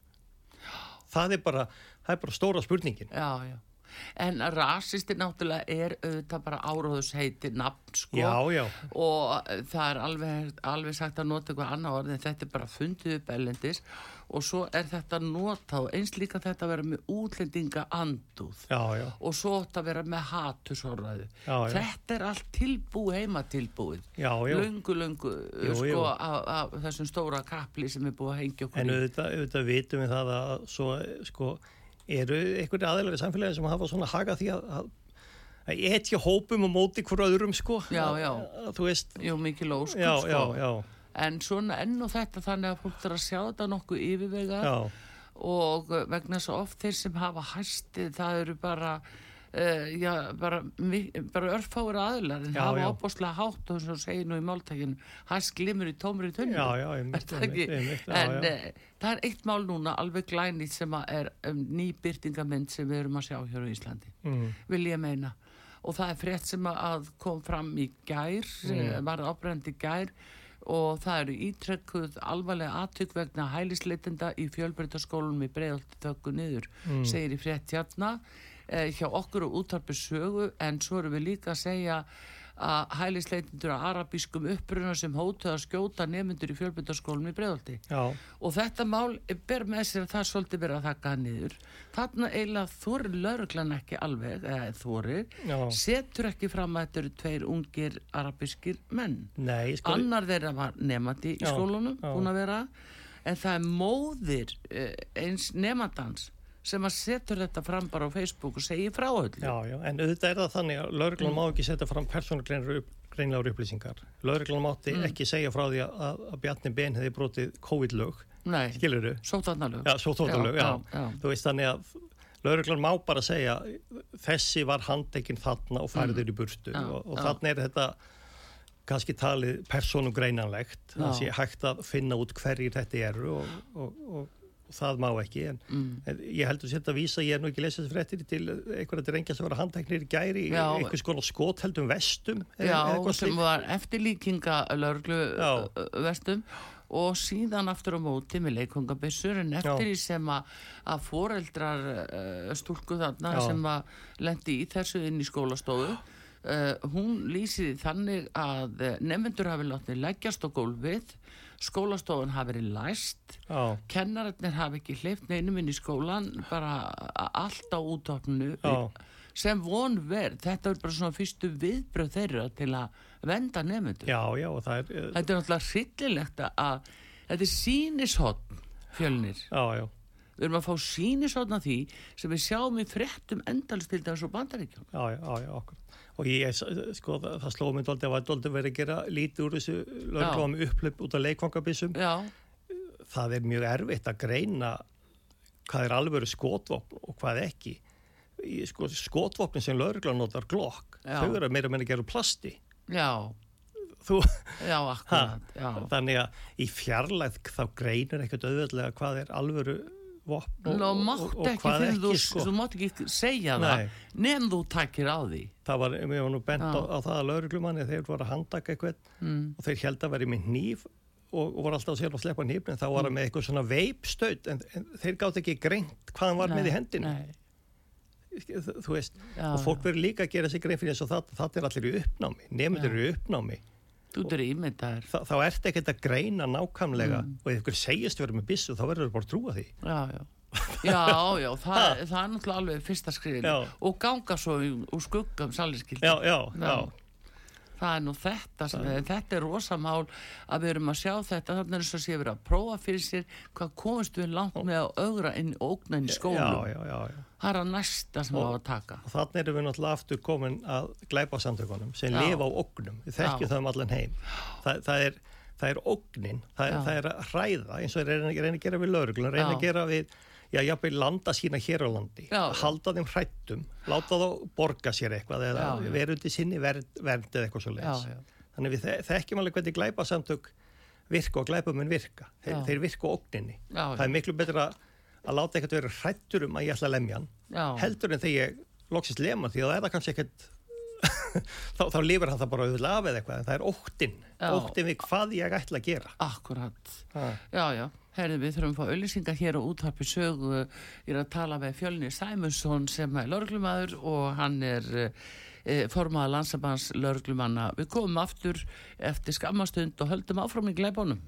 Það er bara, það er bara stóra spurningin. Já, já en rasisti náttúrulega er auðvitað bara áróðusheiti nafn sko. Já, já. og það er alveg, alveg sagt að nota eitthvað annað orð en þetta er bara fundið upp ellendis og svo er þetta nota og eins líka þetta að vera með útlendinga anduð já, og svo að vera með hatusóraðu þetta er allt tilbúið heima tilbúið lungu lungu sko af þessum stóra kapli sem er búið að hengja okkur en auðvitað, auðvitað vitum við það að svo sko eru einhverju aðeinar í samfélagi sem hafa svona haka því að, að etja hópum og móti hverju öðrum sko. Já, já, þú veist Jú, mikið lóskum já, sko. já, já. en svona enn og þetta þannig að fólk þarf að sjá þetta nokkuð yfirvega og vegna svo oft þeir sem hafa hæsti það eru bara Uh, já, bara, bara örfáir aðlar en það var opboslega hátt og þess að segja nú í máltækinu hæst glimur í tómur í tunnu en uh, það er eitt mál núna alveg glænit sem er um, ný byrtingamind sem við erum að sjá hér á Íslandi mm. vil ég meina og það er frétt sem að kom fram í gær mm. var ábreyndi gær og það eru ítrekkuð alvarlega aðtök vegna hælisleitenda í fjölbreytaskólunum í bregðalti þökku niður, mm. segir í frétt hjarna hjá okkur og útarpi sögu en svo erum við líka að segja að hælisleitindur að arabískum uppruna sem hótuð að skjóta nefnundur í fjölbyndarskólum í bregðaldi og þetta mál ber með sér að það svolítið verið að þakka niður. Þarna eiginlega þorir lauruglan ekki alveg eða þorir, setur ekki fram að þetta eru tveir ungir arabískir menn. Nei, sko... annar þeirra var nefnandi í skólunum búin að vera en það er móðir eh, eins nefnandans sem að setur þetta fram bara á Facebook og segir frá öllu. Já, já, en auðvitað er það þannig að lauruglan mm. má ekki setja fram persónugreinlegar upplýsingar. Lauruglan mátti mm. ekki segja frá því að, að Bjarni Ben hefði brotið COVID-lög. Nei? Sótarnalög. Já, sótarnalög, já, já. já. Þú veist þannig að lauruglan má bara segja þessi var handekinn þarna og færður mm. í burtu og, og þannig er þetta kannski talið persónugreinanlegt. Það sé hægt að finna út hverjir þetta eru og, og, og það má ekki en, mm. en ég heldur sér að vísa ég er nú ekki lesast fréttir til einhverja drengja sem var að handtæknir í gæri í einhvers konar skótheldum vestum Já, sem var eftirlíkinga laurglu vestum. Og síðan aftur á móti með leikungabissur en eftir því sem að, að foreldrar uh, stúlku þarna Já. sem að lendi í þessu inn í skólastofu uh, hún lýsiði þannig að nefnendur hafi látið leggjast á gólfið skólastofun hafi verið læst Já. kennarinnir hafi ekki hleyft neinum inn í skólan bara allt á úttáknu sem von verð, þetta er bara svona fyrstu viðbröð þeirra til að venda nefnundur þetta er náttúrulega hryllilegt að þetta er sínishotn fjölnir já, já. Við erum að fá sínishotn af því sem við sjáum í frettum endalist til þess að bandaríkjum já, já, já, okkur. Og ég, sko, það, það slóð mér doldið að það doldið verið að gera lítið úr þessu lögum upplöp út af leikvangabissum það er mjög erfitt að greina hvað er alveg skotvopn og hvað ekki. Sko, skotvopnin sem lögurgláð notar glokk, þau eru meira meira að gera plasti. Já. Þú, já, akkurat, já. þannig að í fjarlæð þá greinir ekkert auðvöldlega hvað er alvöru vopn og, og, og, og hvað ekki þú, sko. þú mátt ekki segja Nei. það nefn þú takkir á því það var, mér var nú bent á, á það að lauruglumanni þeir voru að handaka eitthvað mm. og þeir held að veri með nýf og voru alltaf sér að sleppa nýfn en þá var það mm. með eitthvað svona veipstöð en, en þeir gátt ekki greint hvað hann var Nei. með í hendinu Nei. þú veist já, og fólk verður líka að gera sig grein fyrir þess að það, það er allir í uppnámi nefnir eru í uppnámi Þú drýmir þar. Þá, þá ert ekki að greina nákvæmlega mm. og ef ykkur segist verið með bissu þá verður það bara að trúa því. Já, já. Já, já, það, það er náttúrulega alveg fyrsta skriðin og ganga svo úr skuggam saliskildi. Já, já, já. Það er nú þetta sem er, þetta er rosamál að við erum að sjá þetta, þannig að þess að sé verið að prófa fyrir sér hvað komist við langt með að augra inn ógna inn í skólu. Já, já, já, það er að næsta sem og, á að taka. og þannig erum við náttúrulega aftur komin að glæpa samtökunum sem lifa á ognum við þekkjum það um allan heim. Það, það, er, það er ognin það, það er að hræða eins og reyna, reyna að gera við lauruglun reyna að gera við Já, hafði landa sína hér á landi, já. halda þeim hrættum, láta þá borga sér eitthvað eða vera undir sinni vernd, eða eitthvað svo leiðis. Þannig við þekkjum alveg hvernig glæpa samtök virka og glæpum en virka. Þeir, þeir virka ógninni. Það er miklu betra að láta eitthvað vera hrættur um að ég ætla að lemja hann heldur en þegar ég loksist lema því að það er það kannski ekkert *laughs* þá, þá lifir hann það bara auðvitað af eða eitthvað en það er óttinn, óttinn við hvað ég ætla að gera. Akkurat, já já Herði við þurfum að fá auðlýsingar hér og útvarpi sögu. Ég er að tala með Fjölni Sæmusson sem er laurglumadur og hann er e, formaða landsabans laurglumanna við komum aftur eftir skammastund og höldum áfram í gleibónum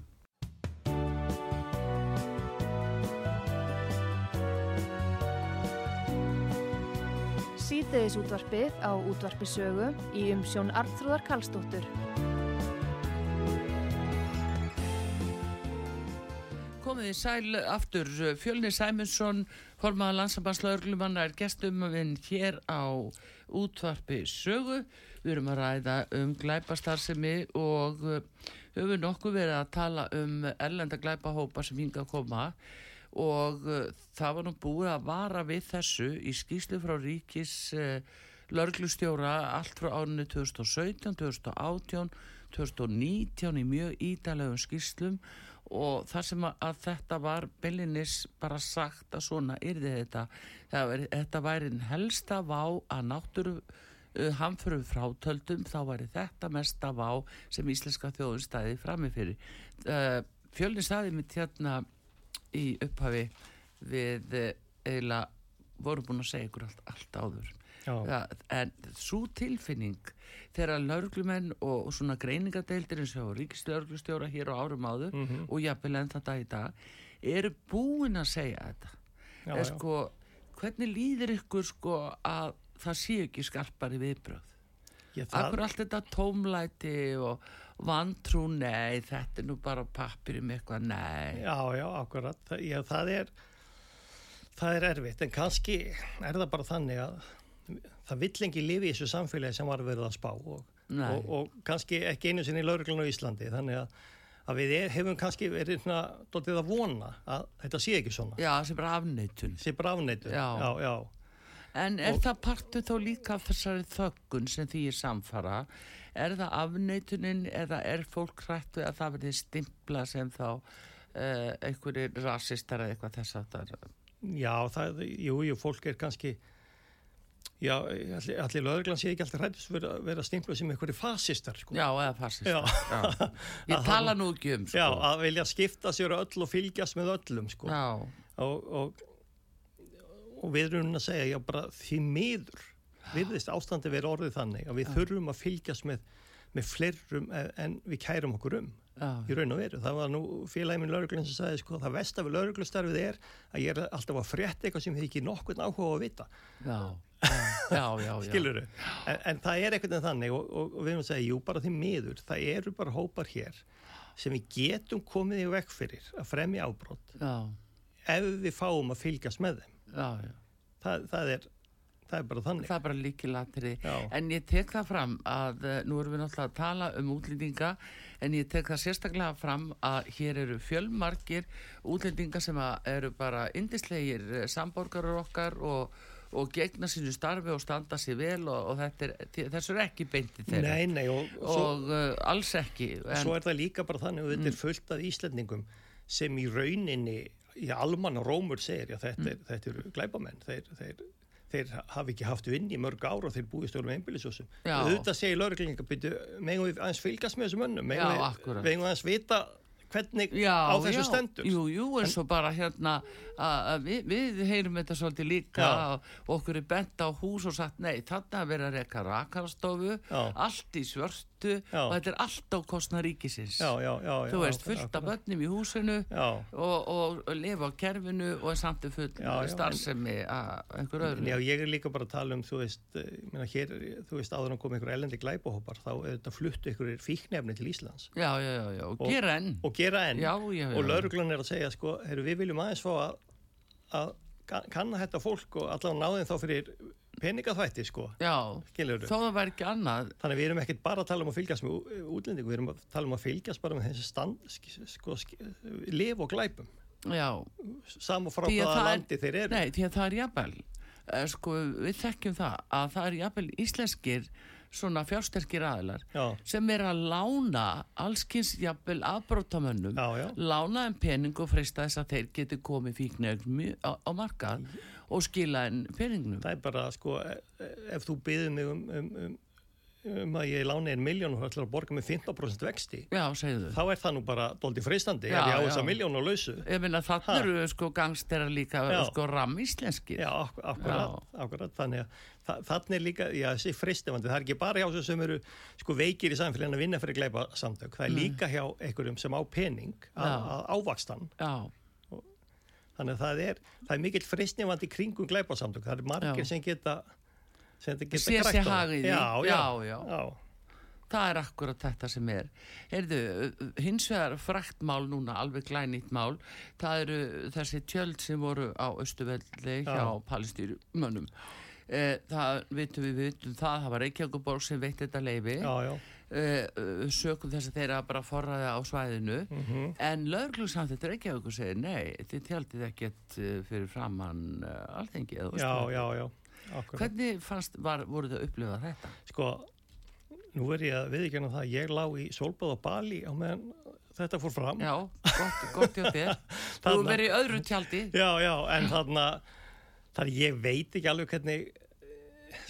síðdeðis útvarpið á útvarpisögu í umsjón Arnþróðar Karlsdóttur. Komið í sæl aftur. Fjölni Sæmundsson, formaða landsambanslauglumanna er gestum við hér á útvarpi sögu. Við erum að ræða um glæpastarsemi og höfum nokkuð verið að tala um erlenda glæpahópa sem hinga að koma. Og uh, það var nú búið að vara við þessu í skýslu frá ríkis uh, lörglustjóra allt frá árinu 2017, 2018 2019 í mjög ídalegum skýslum og þar sem að, þetta var byllinis bara sagt að svona yrði þetta. Það, þetta væri helsta vá að náttúru uh, hamförum frátöldum þá væri þetta mest af á sem íslenska þjóðun stæði framifyrir uh, fjölni staði mitt hérna í upphafi við uh, eiginlega voru búin að segja ykkur allt, allt áður ja, en svo tilfinning þegar laurglumenn og, og svona greiningadeildir eins og ríkislauglustjóra hér á árum áður mm -hmm. og jafnvel enn þetta í dag eru búin að segja þetta já, er sko hvernig líður ykkur sko að það sé ekki skarpari viðbröð Akkur allt þetta tómlæti og vantrú, nei, þetta er nú bara pappir um eitthvað, nei. Já, já, akkurat. Já, það er, það er erfitt, en kannski er það bara þannig að það vill engi lifi í þessu samfélagi sem var verið að spá og, og, og kannski ekki einu sinni í lauruglun á Íslandi. Þannig að, að við er, hefum kannski verið svona að vona að þetta sé ekki svona. Já, sem bara afneitun. Sem bara afneitun, já, já, já. En er og, það partu þó líka af þessari þöggun sem því er samfara? Er það afneitunin eða er fólk hrættu að það verði stimpla sem þá uh, einhverjir rasistar eða eitthvað þess að það er Já, það, jú, jú, fólk er kannski Já, allir, allir lögurglann sé ekki alltaf hrættist vera, vera stimpluð sem einhverju fasistar sko. Já, eða fasistar já. *laughs* Ég tala nú ekki um sko. Já, að vilja skipta sér öll og fylgjast með öllum sko. og, og, og við erum að segja já, bara því miður viðist ástandi verið orðið þannig að við já. þurfum að fylgjast með, með fleirum en við kærum okkur um Já. í raun og veru. Það var nú félagin minn lauruglan sem sagði sko það vest af lauruglustarfið er að ég er alltaf að frétta eitthvað sem ég ekki nokkurn áhuga að vita. Já já, já, *laughs* skilur þau en, en það er eitthvað þannig og, og, og við erum að segja, jú bara því miður það eru bara hópar hér sem við getum komið í vekk fyrir að fremja ábrótt ef við fáum að fylgjast með þeim. Það, það er það er bara þannig. Það er bara líkilatri en ég tek það fram að uh, nú erum við náttúrulega að tala um útlendinga en ég tek það sérstaklega fram að hér eru fjölmarkir útlendinga sem eru bara indislegir uh, samborgarur okkar og og gegna sínu starfi og standa sér vel og, og er, þessu er ekki beintið þeirra. Nei, nei, og, og, og uh, alls ekki en... Svo er það líka bara þannig að þetta er mm. fullt af Íslandingum sem í rauninni í almanna rómur segir já þetta, mm. þetta eru glæbamenn þeir, þeir, þeir hafi ekki haft vinn í mörg ára og þeir búið stjórnum einbílisjósum auðvitað segir lauruglinga megum við aðeins fylgast með þessum önnum megum við aðeins vita hvernig já, á þessu já, stendur. Jú, jú, eins og bara hérna við, við heyrum þetta svolítið líka og okkur er bent á hús og sagt nei, þarna er verið að reyka rakarastofu allt í svörst burtu já. og þetta er allt á kostna ríkisins. Já, já, þú veist, fullt af börnum í húsinu og, og, og lifa á kerfinu og er samt full starfsemi að einhver öðru. Já, ég er líka bara að tala um, þú veist, eh, minna, hér, þú veist áður að koma einhver elendi glæbahópar þá fluttu einhverjir fíknefni til Íslands. Já, já, já, og, og gera enn. Og gera enn, og lauruglan er að segja sko, heru, við viljum aðeins fá að, að kanna þetta fólk og allavega náðin þá fyrir peningaþvætti sko. Já, þó það væri ekki annað. Þannig að við erum ekkert bara að tala um að fylgjast með útlendingu, við erum að tala um að fylgjast bara með þessi stand, sko, liv og glæpum. Já. Saman frá hvaða landi þeir eru. Nei, því að það er jafnvel eh, sko, við þekkjum það að það er jafnvel íslenskir svona fjársterkir aðlar já. sem er að lána allskynnsjapel afbrótamönnum lána en pening og freysta þess að þeir geti komið fíknögn á, á markað og skila en peningnum. Það er bara sko e, ef þú byðir mig um, um, um um að ég lána einn miljón og ætla að borga með 15% vexti já, þá er það nú bara doldi freistandi já, ef ég á þessa miljón og lausu. Ég minna þannig eru sko gangstera líka já. sko ramíslenskir já, ak akkurat, akkurat þannig að þannig er líka, já þessi freistivandi það er ekki bara hjá þessum sem eru sko veikir í samfélaginu að vinna fyrir gleipa samtök það er mm. líka hjá einhverjum sem á pening að ávakstan þannig að það er, það er mikill freistivandi kringum gleipa samtök það er margir sem geta sem geta grætt á já, já, já, já. það er akkurat þetta sem er. Heyrðu, hins vegar fraktmál núna, alveg glænýtt mál. Það eru þessi tjöld sem voru á Östuvelli hjá palestýrumönnum e, það vitum við, vitum það. Það var Reykjavíkuborg sem veitt þetta leifi e, sökum þess að þeirra bara forraði á svæðinu mm -hmm. en löglusamt þetta Reykjavíkur segir nei, þið tjaldið ekkert e, fyrir framann alþengi já, já, já Akkurat. Hvernig fannst, var, voru þau að upplifa þetta? Sko, nú er ég að viðkjöna það að ég lá í Solbáð og Bali á meðan þetta fór fram. Já, gott, gott hjá þér. *laughs* Þú verið í öðru tjaldi. Já, já, en þarna, þar ég veit ekki alveg hvernig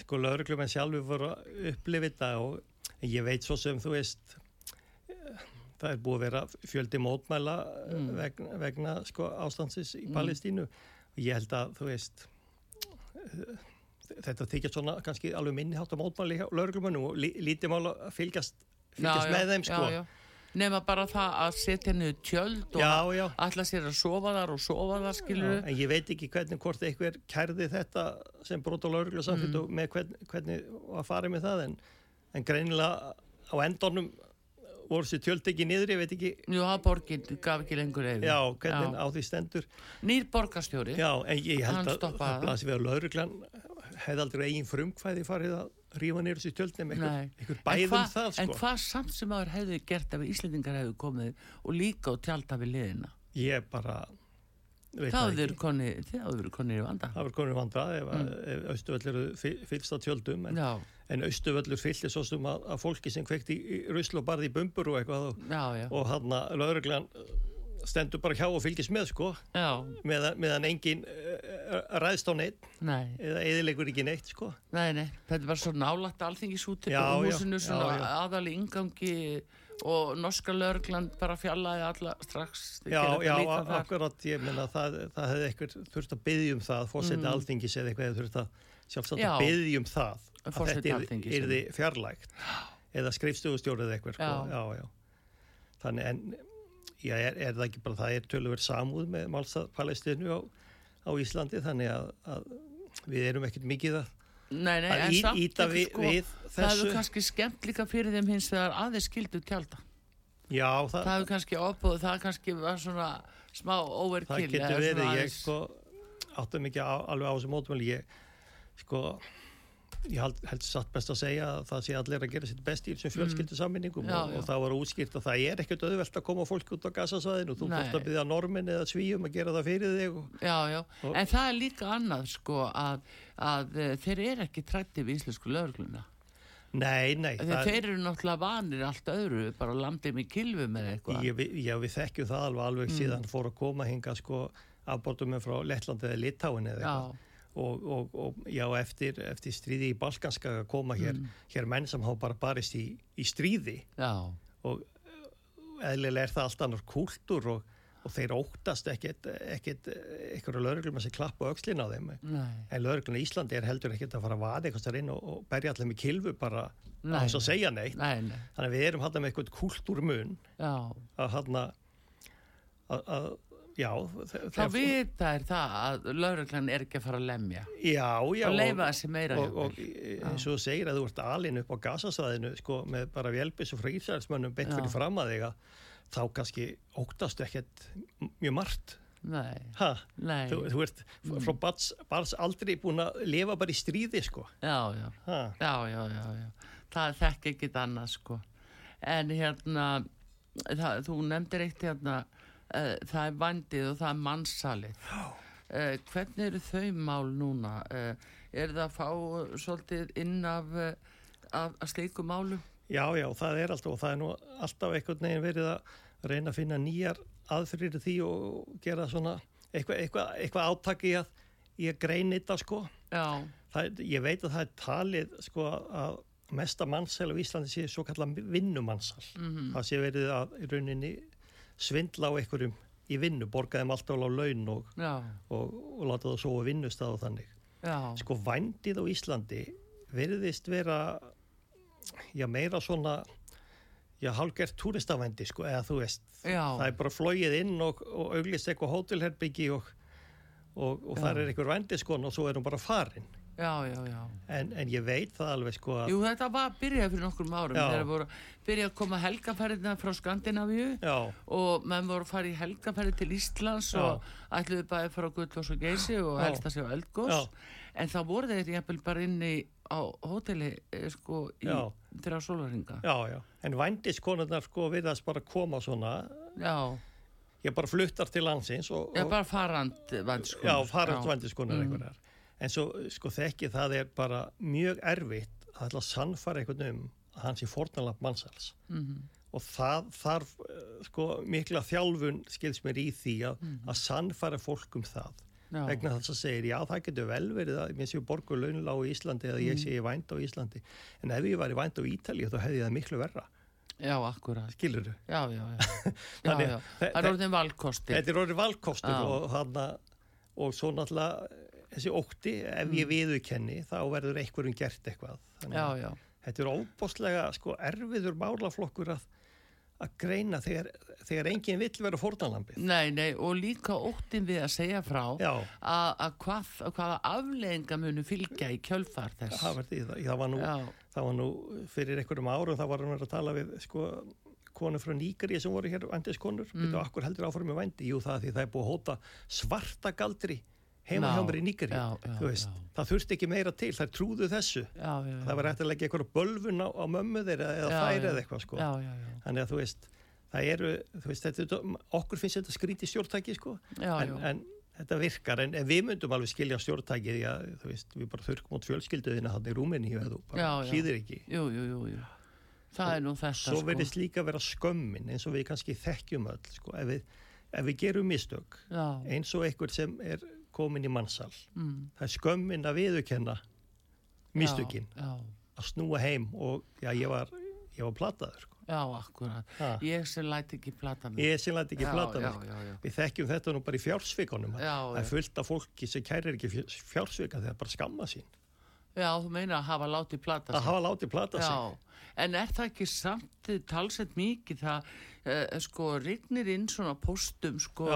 sko lauruglum en sjálfur voru að upplifa þetta og ég veit svo sem þú veist það er búið að vera fjöldi mótmæla mm. vegna, vegna sko ástansis í mm. Palestínu og ég held að þú veist þetta þykja svona kannski alveg minnihátt á mótmæli hjá lauruglumönum og lí, lítið mál að fylgjast, fylgjast já, með já, þeim sko já, Nefna bara það að setja henni tjöld og já, já. alltaf sér að sofa þar og sofa þar, við. En ég veit ekki hvernig hvort einhver kærði þetta sem brot á lauruglu samfittu mm. með hvern, hvernig að fara með það en, en greinilega á endornum voru þessi tjöld ekki niður, ég veit ekki. Jú, að borginn gaf ekki lengur eða. Já, hvernig já. á því stendur. Nýr borgastjóri. Já, en ég held að það blasir við að lauruglan hefði aldrei eigin frumkvæði farið að rífa nýra þessi tjöldnum eitthvað bæðum hva, það sko. En hvað samt sem aður hefði gert ef Íslandingar hefði komið og líka og tjálta við liðina? Ég bara Það verið konið í vanda. Það hefur konið í vanda ef, mm. ef Östuvöll eru fylgst á tjöldum en, en Östuvöllur fylgir svo sem að, að fólki sem kvekti í, ruslu og barði í bumbur og eitthvað og, og hann að lauruglan stendur bara hjá og fylgis með sko. Með, meðan engin uh, ræðst á neitt nei. eða eðilegur ekki neitt sko. Nei, nei, þetta er bara svo nálægt alþingisúti og húsinu svona aðal í ingangi og norska lögland bara fjallaði alla strax. Já, já, akkurat, ég menna það, það hefði eitthvað þurft að byggja um það fórseti mm. alþingis eða eitthvað þurft að sjálfsagt að byggja um það að þetta er, er þið fjarlægt. Eða skrifstofustjórið eitthvað sko. já, já. Þannig en já, er, er það ekki bara það er tölur samúð með málstað-Palestinu á, á Íslandi þannig að, að við erum ekkert mikið að Nei, nei, að í, íta við, sko, við þessu Það hefur kannski skemmt líka fyrir þeim hins vegar aðeins skildu tjálta Já, það Það hefur kannski opbúð, það kannski var svona smá overkill Það getur verið, ég sko áttum ekki alveg á þessu mótumölu ég sko ég held, held satt best að segja að það sé allir að gera sitt best í þessum fjölskyldu sammenningum mm. og, og það var útskýrt að það er ekkert auðvelt að koma fólk út á gasasvæðinu og þú fórst að byggja normin eða svíum að gera það fyrir þig og, Já, já, og, en það er líka annað sko að, að eh, þeir eru ekki trættið við íslensku lögurgluna Nei, nei Þeir, þeir eru náttúrulega vanir allt öðru bara landið með kilvum eða eitthvað. Já, við þekkjum það alveg, alveg mm. síðan fór að koma hinga sko afbortum með frá Lettlandið eða Litáin eða eitthvað og, og, og já, eftir, eftir stríði í Balkanska að koma hér, mm. hér menn sem hafa bara barist í, í stríði já. og eðlilega er það allt annar kúltur og, og þeir óttast ekkert eitthvað lauruglum að sé klapp og aukslin á þeim Nei. en lauruglun í Íslandi er heldur ekkert að fara að vaða eitthvað þar inn og berja allir með kilvu bara að þess að segja neitt nei, nei. þannig að við erum hann með eitthvað kúlturmun að hann að Já, þá vita er það að lauruglan er ekki að fara að lemja. Já, já, og leifa þessi meira og, og eins og þú segir að þú ert alin upp á gasasvæðinu sko, með bara vjelbis og frísælsmönnum bett fyrir fram að þig þá kannski óttastu ekkert mjög margt. Nei, Nei. Þú, þú ert mm. frá bars, bars aldrei búin að lifa bara í stríði sko. Já já. já, já, já, það þekk ekki annað sko. En hérna það, þú nefndir eitt hérna það er vandið og það er mannsalið uh, hvernig eru þau mál núna? Uh, er það að fá svolítið inn af, af, slíku málum? Já, já, það er alltaf og það er nú alltaf einhvern veginn verið að reyna að finna nýjar aðfyrir því og gera svona eitthvað, eitthvað, eitthvað átaki að ég grein þetta sko. Það, ég veit að það er talið sko að mesta mannsæl á Íslandi sé svo kallar vinnumannsal mm -hmm. það sé verið að í rauninni svindla á einhverjum í vinnu, borgaðum alltaf á laun og, og, og láta það svo að vinnust að þannig. Já. Sko vandið á Íslandi veriðist vera já, meira svona já, hálgert túristavændi sko, eða þú veist, já. það er bara flóið inn og, og auglist eitthvað hótelherbyggi og það er einhver vændi sko og svo er hún bara farin. Já, já, já. En, en ég veit það alveg sko að... Jú, þetta var byrjað fyrir nokkrum árum já. þegar voru byrjað að koma helgaferðina frá Skandinavíu já. og menn voru að fara í helgaferði til Íslands já. og ætluði bæði frá Gullós og Geysi og helst að sjá Eldgós en þá voru þeir jæfnvel bara inni á hóteli eh, sko í þrjá sólvaringa. Já, já, en vændiskonurnar sko virðast bara koma svona... Já ég bara fluttar til landsins og, og, já, bara farand vandiskonur já, farand vandiskonur mm. einhverjar en svo sko þekki það er bara mjög erfitt að ætla að sannfara einhvern um að hans er fornalap mannsals mm -hmm. og það þarf eh, sko mikla þjálfun skils mér í því að, mm -hmm. að sannfara fólk um það já. vegna þess að segir, já það getur vel verið að mér séu borgur launlá í Íslandi eða mm. sé ég vænt á Íslandi en ef ég var í vænt á Ítali þá hefði það miklu verra Já, akkurat. Skilur þú? Já, já, já. *laughs* já, já. Það er orðin valkostir. Þetta er orðin valkostir og, hana, og svo náttúrulega þessi ótti, ef mm. ég viðukenni þá verður einhverjum gert eitthvað. Þannig, já, já. Þetta er óbóstlega sko, erfiður málaflokkur að að greina þegar, þegar enginn vill vera fórnalambið. Nei, nei, og líka óttin við að segja frá að hvað, hvaða aflegginga munu fylgja í kjölfar þess. Það var það, það, var nú, það var nú fyrir einhverjum árum, það var hann að tala við sko, konu frá Nýgari sem voru hér vandiskonur, mm. betur akkur heldur áfram með vandi, jú það því það er búið að hóta svarta galdri heima hjá mér í Nýgari það þurfti ekki meira til, það trúðu þessu. Já, já, það var eftir að leggja eitthvað bölvun á, á mömmu þeirra eða færi eða eitthvað sko. þannig að þú veist, eru, þú veist þetta, okkur finnst þetta skríti stjórntæki sko. en, en þetta virkar. En, en við myndum alveg skilja stjórntæki því að við bara þurfum út fjölskylduðina hann í rúminni og þú bara hlýðir ekki. Jú, jú, jú, það er nú þetta svo sko. verðist líka vera skömmin eins og við kannski þekkjum öll sko, ef, við, ef við gerum mistök eins og einhver sem er komin í mannsal mm. það er skömmin að viðukenna mistökin að snúa heim og já, ég var ég var plataður sko. Já, akkurat. Ha. Ég sem læti ekki plata mig. Ég sem læti ekki já, Við þekkjum þetta nú bara í fjársvíkonum. Það er fullt af fólki sem kærir ekki fjársvíka þegar bara skamma sín. Já, þú meina að hafa látið plata sig. Að hafa látið plata sig. Já, en er það ekki samt talsett mikið það, uh, sko, rignir inn svona postum, sko,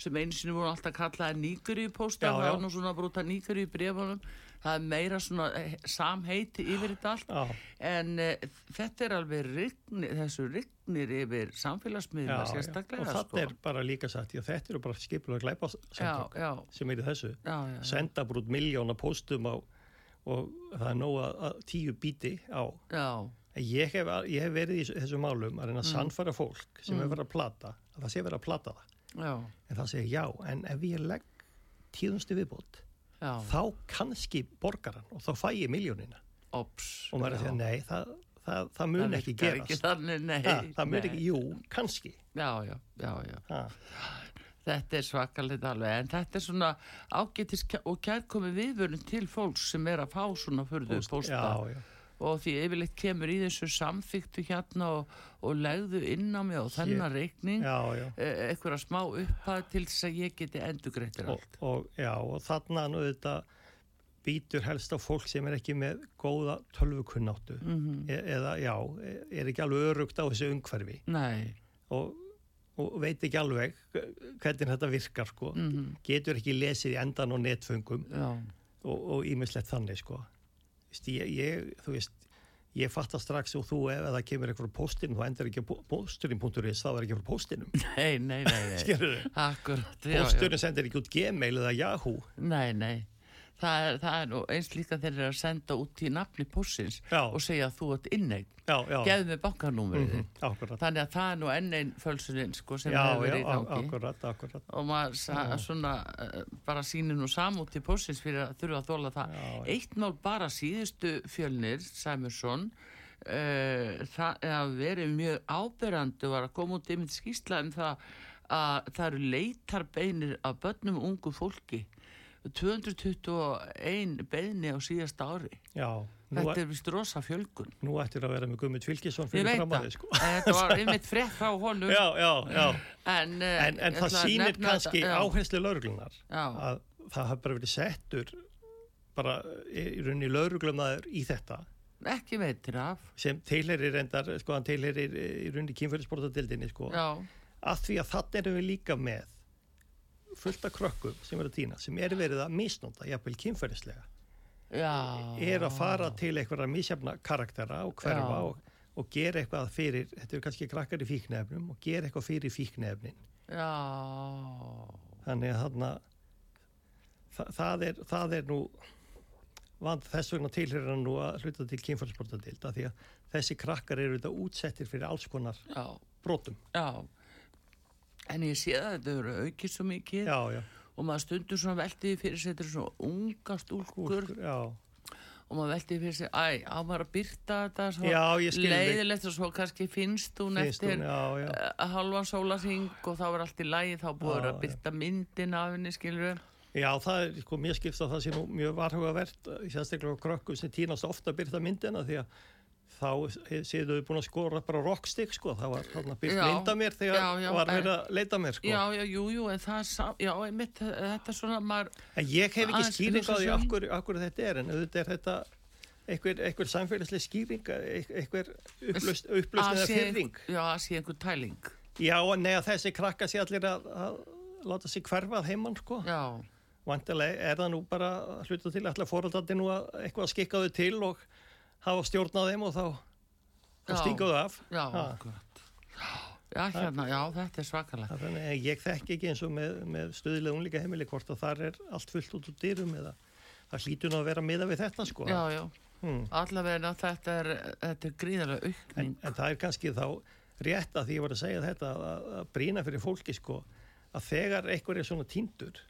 sem einu sinni voru alltaf kallaði nýguri postum, það var nú svona brúta nýguri í brefunum það er meira svona eh, samheiti yfir þetta allt Já. en uh, þetta er alveg rignir, þessu rignir yfir samfélagsmiðla sérstaklega og þetta sko. er bara líka satt, já þetta eru bara skipulega gleipa samtök sem eru þessu já, senda brútt miljóna postum á og það er nóga tíu bíti á. Ég hef, ég hef verið í þessu málum að reyna að mm. sannfara fólk sem mm. hefur verið að plata að það sé verið að plata það. En það segir já, en ef ég legg tíðunstu viðbót Já. þá kannski borgaran og þá fæ ég miljónina Ops, og maður er að nei, það, það, það mun það ekki gerast. ekki þannig, nei, ha, það mun ekki, jú, kannski. Já, já, já, já. Þetta er svakalit alveg en þetta er svona ágættis og kærkomi viðvörun til fólks sem er að fá svona förðu posta já, já. Og því yfirleitt kemur í þessu samþyktu hérna og, og legðu inn á mig og þennan reikning eitthvað smá upphað til þess að ég geti endugrættir allt og, og, Já og þarna nú þetta býtur helst á fólk sem er ekki með góða tölvukunnáttu. Mm -hmm. e eða já, er ekki alveg örugt á þessu umhverfi. Og, og veit ekki alveg hvernig þetta virkar sko. Mm -hmm. getur ekki lesið í endan og netfungum og ímislegt þannig sko. Ég, ég, þú veist ég fattar strax og þú ef það kemur eitthvað á postinu, þá endur ekki posturinn.is þá er ekki frá postinum *laughs* Nei, nei, nei, nei. Posturinn sendir ekki út Gmail eða Yahoo. Nei, nei það er, það er nú eins líka þeir eru að senda út í nafni pósins og segja að þú ert innegn gefðu mig bankanúmerið mm -hmm, þannig að það er nú enn einn fölsuninn sko, sem hefur verið í gangi. akkurat, akkurat. og maður svona, uh, bara sínir nú samút í pósins fyrir að þurfa að þóla það. Já, eitt mál bara síðustu fjölnir Sæmursson uh, það hefur verið mjög áberandi var að koma út yfir skýrsla um það að það eru leitarbeinir af börnum og ungu fólki 221 beðni á síðast ári. Já, þetta er vist rosa fjölgun. Nú ættir að vera með Gummit Fylkisson fyrir framæði sko. Þetta var einmitt frétt frá honum. Já, já, já. En, eh, en, en það sýnir kannski áherslu lauruglunar að það hafa bara verið settur bara í rauninni lauruglumnaður í þetta. Ekki veitir af. Sem teilerir endar, sko hann teilerir í rauninni kynferðisbortadildinni sko. Já. Að því að það erum við líka með fullt af krökkum sem eru að týna sem er verið að misnóta, jafnveil kynferðislega. Er að fara til einhverja misjafna karaktera og hverfa og, og gera eitthvað fyrir þetta eru kannski krakkar í fíknefnum og gera eitthvað fyrir fíknefnin þannig að þarna það, það, er, það er nú vand þess vegna tilhörina nú að hluta til kynferðsportadild því að þessi krakkar eru þetta útsettir fyrir alls konar Já. brotum. Já en ég sé að þetta eru aukið svo mikið. Já, já. og maður stundur svona veltiði fyrir sig þetta er svona unga stúlkur. Og maður veltiði fyrir sig æ, á maður að byrta þetta leiðilegt og svo kannski finnst hún finnst eftir hún, já, uh, halvan sólasing og þá er allt í lægi þá búður að byrta myndin af henni skilur Já, það er sko mjög skipt að það sé nú mjög varhugavert, sérstaklega krökkum sem týnast ofta að byrta myndina því að þá séu þau búin að skora bara rockstick sko, það var þarna byrkt mynda mér þegar já, já, var verið að leita mér sko. Já, já, jú, jú, en það er, já, einmitt, þetta er svona maður... En ég hef ekki skýring á því okkur, okkur þetta er, en auðvitað er þetta einhver, einhver samfélagslega skýring, einhver upplust, upplust eða fyrring. Já, að sé einhver tæling. Já, neða þessi krakka sé allir að, að láta sig hverfað heimann sko. Já. Vantilega er það nú bara hluta til að fóröldandi nú að eitthvað skikka þau til og hafa stjórn á þeim og þá, þá stingaðu af. Já. Já, hérna, já, þetta er svakalega. Þannig ég þekk ekki eins og með, með stöðilega unlíka heimili hvort að þar er allt fullt út úr dyrum eða það hlýtur nú að vera miða við þetta sko. Já, já, hmm. allavega þetta er, þetta er gríðarlega aukning. En, en það er kannski þá rétt að því ég var að segja þetta að, að brína fyrir fólki sko að þegar einhver er svona týndur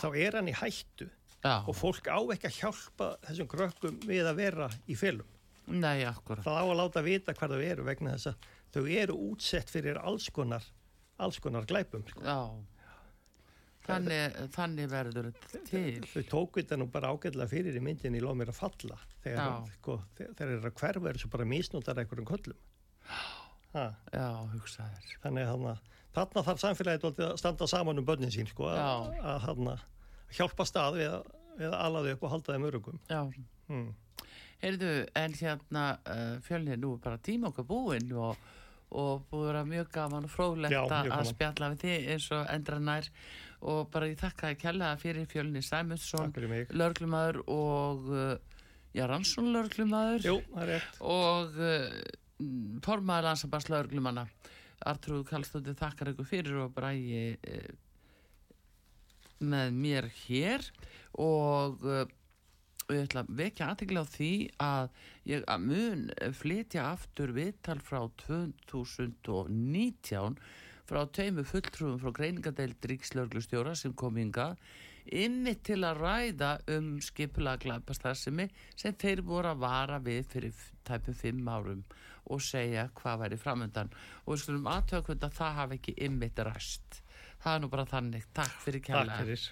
þá er hann í hættu Já. og fólk á ekki að hjálpa þessum krökkum við að vera í fylgum. Nei, akkurat. Það á að láta vita hvað þau eru vegna þess að þau eru útsett fyrir alls konar, alls konar glæpum. Sko. Já, þannig, þannig verður til. Þau tók þetta nú bara ágæðlega fyrir í myndinni í loð mér að falla þegar sko, þeir eru að hverfa eru svo bara misnútar einhverjum köllum. Ha. Já, hugsaður. Þannig að þarna þarf samfélagið að standa saman um börnin sín sko, að, að, að hjálpa stað við að, að alaði upp og halda þeim örugum Já. Hmm. Heyrðu, en hérna uh, fjölnir nú bara tíma okkar búinn og, og búið að vera mjög gaman og fróðlegt að spjalla við þið eins og endra nær og bara ég þakka að kella fyrir fjölnir Sæmundsson lörglumadur og uh, Jaransson lörglumadur og uh, formaður ansambars lörglumanna Artrúð Kallstóttir þakkar ykkur fyrir og bræði uh, með mér hér og uh, ég ætla að vekja aðtegla á því að ég að mun flytja aftur viðtal frá 2019 frá teimu fulltrúum frá greiningadeild Ríkslörglustjóra sem kom ynga inni til að ræða um skipula glæpastarðsemi sem þeir voru að vara við fyrir tæpum fimm árum og segja hvað væri framöndan og við skulum aðtökunda að það hafi ekki ymmit ræst það er nú bara þannig, takk fyrir fyrir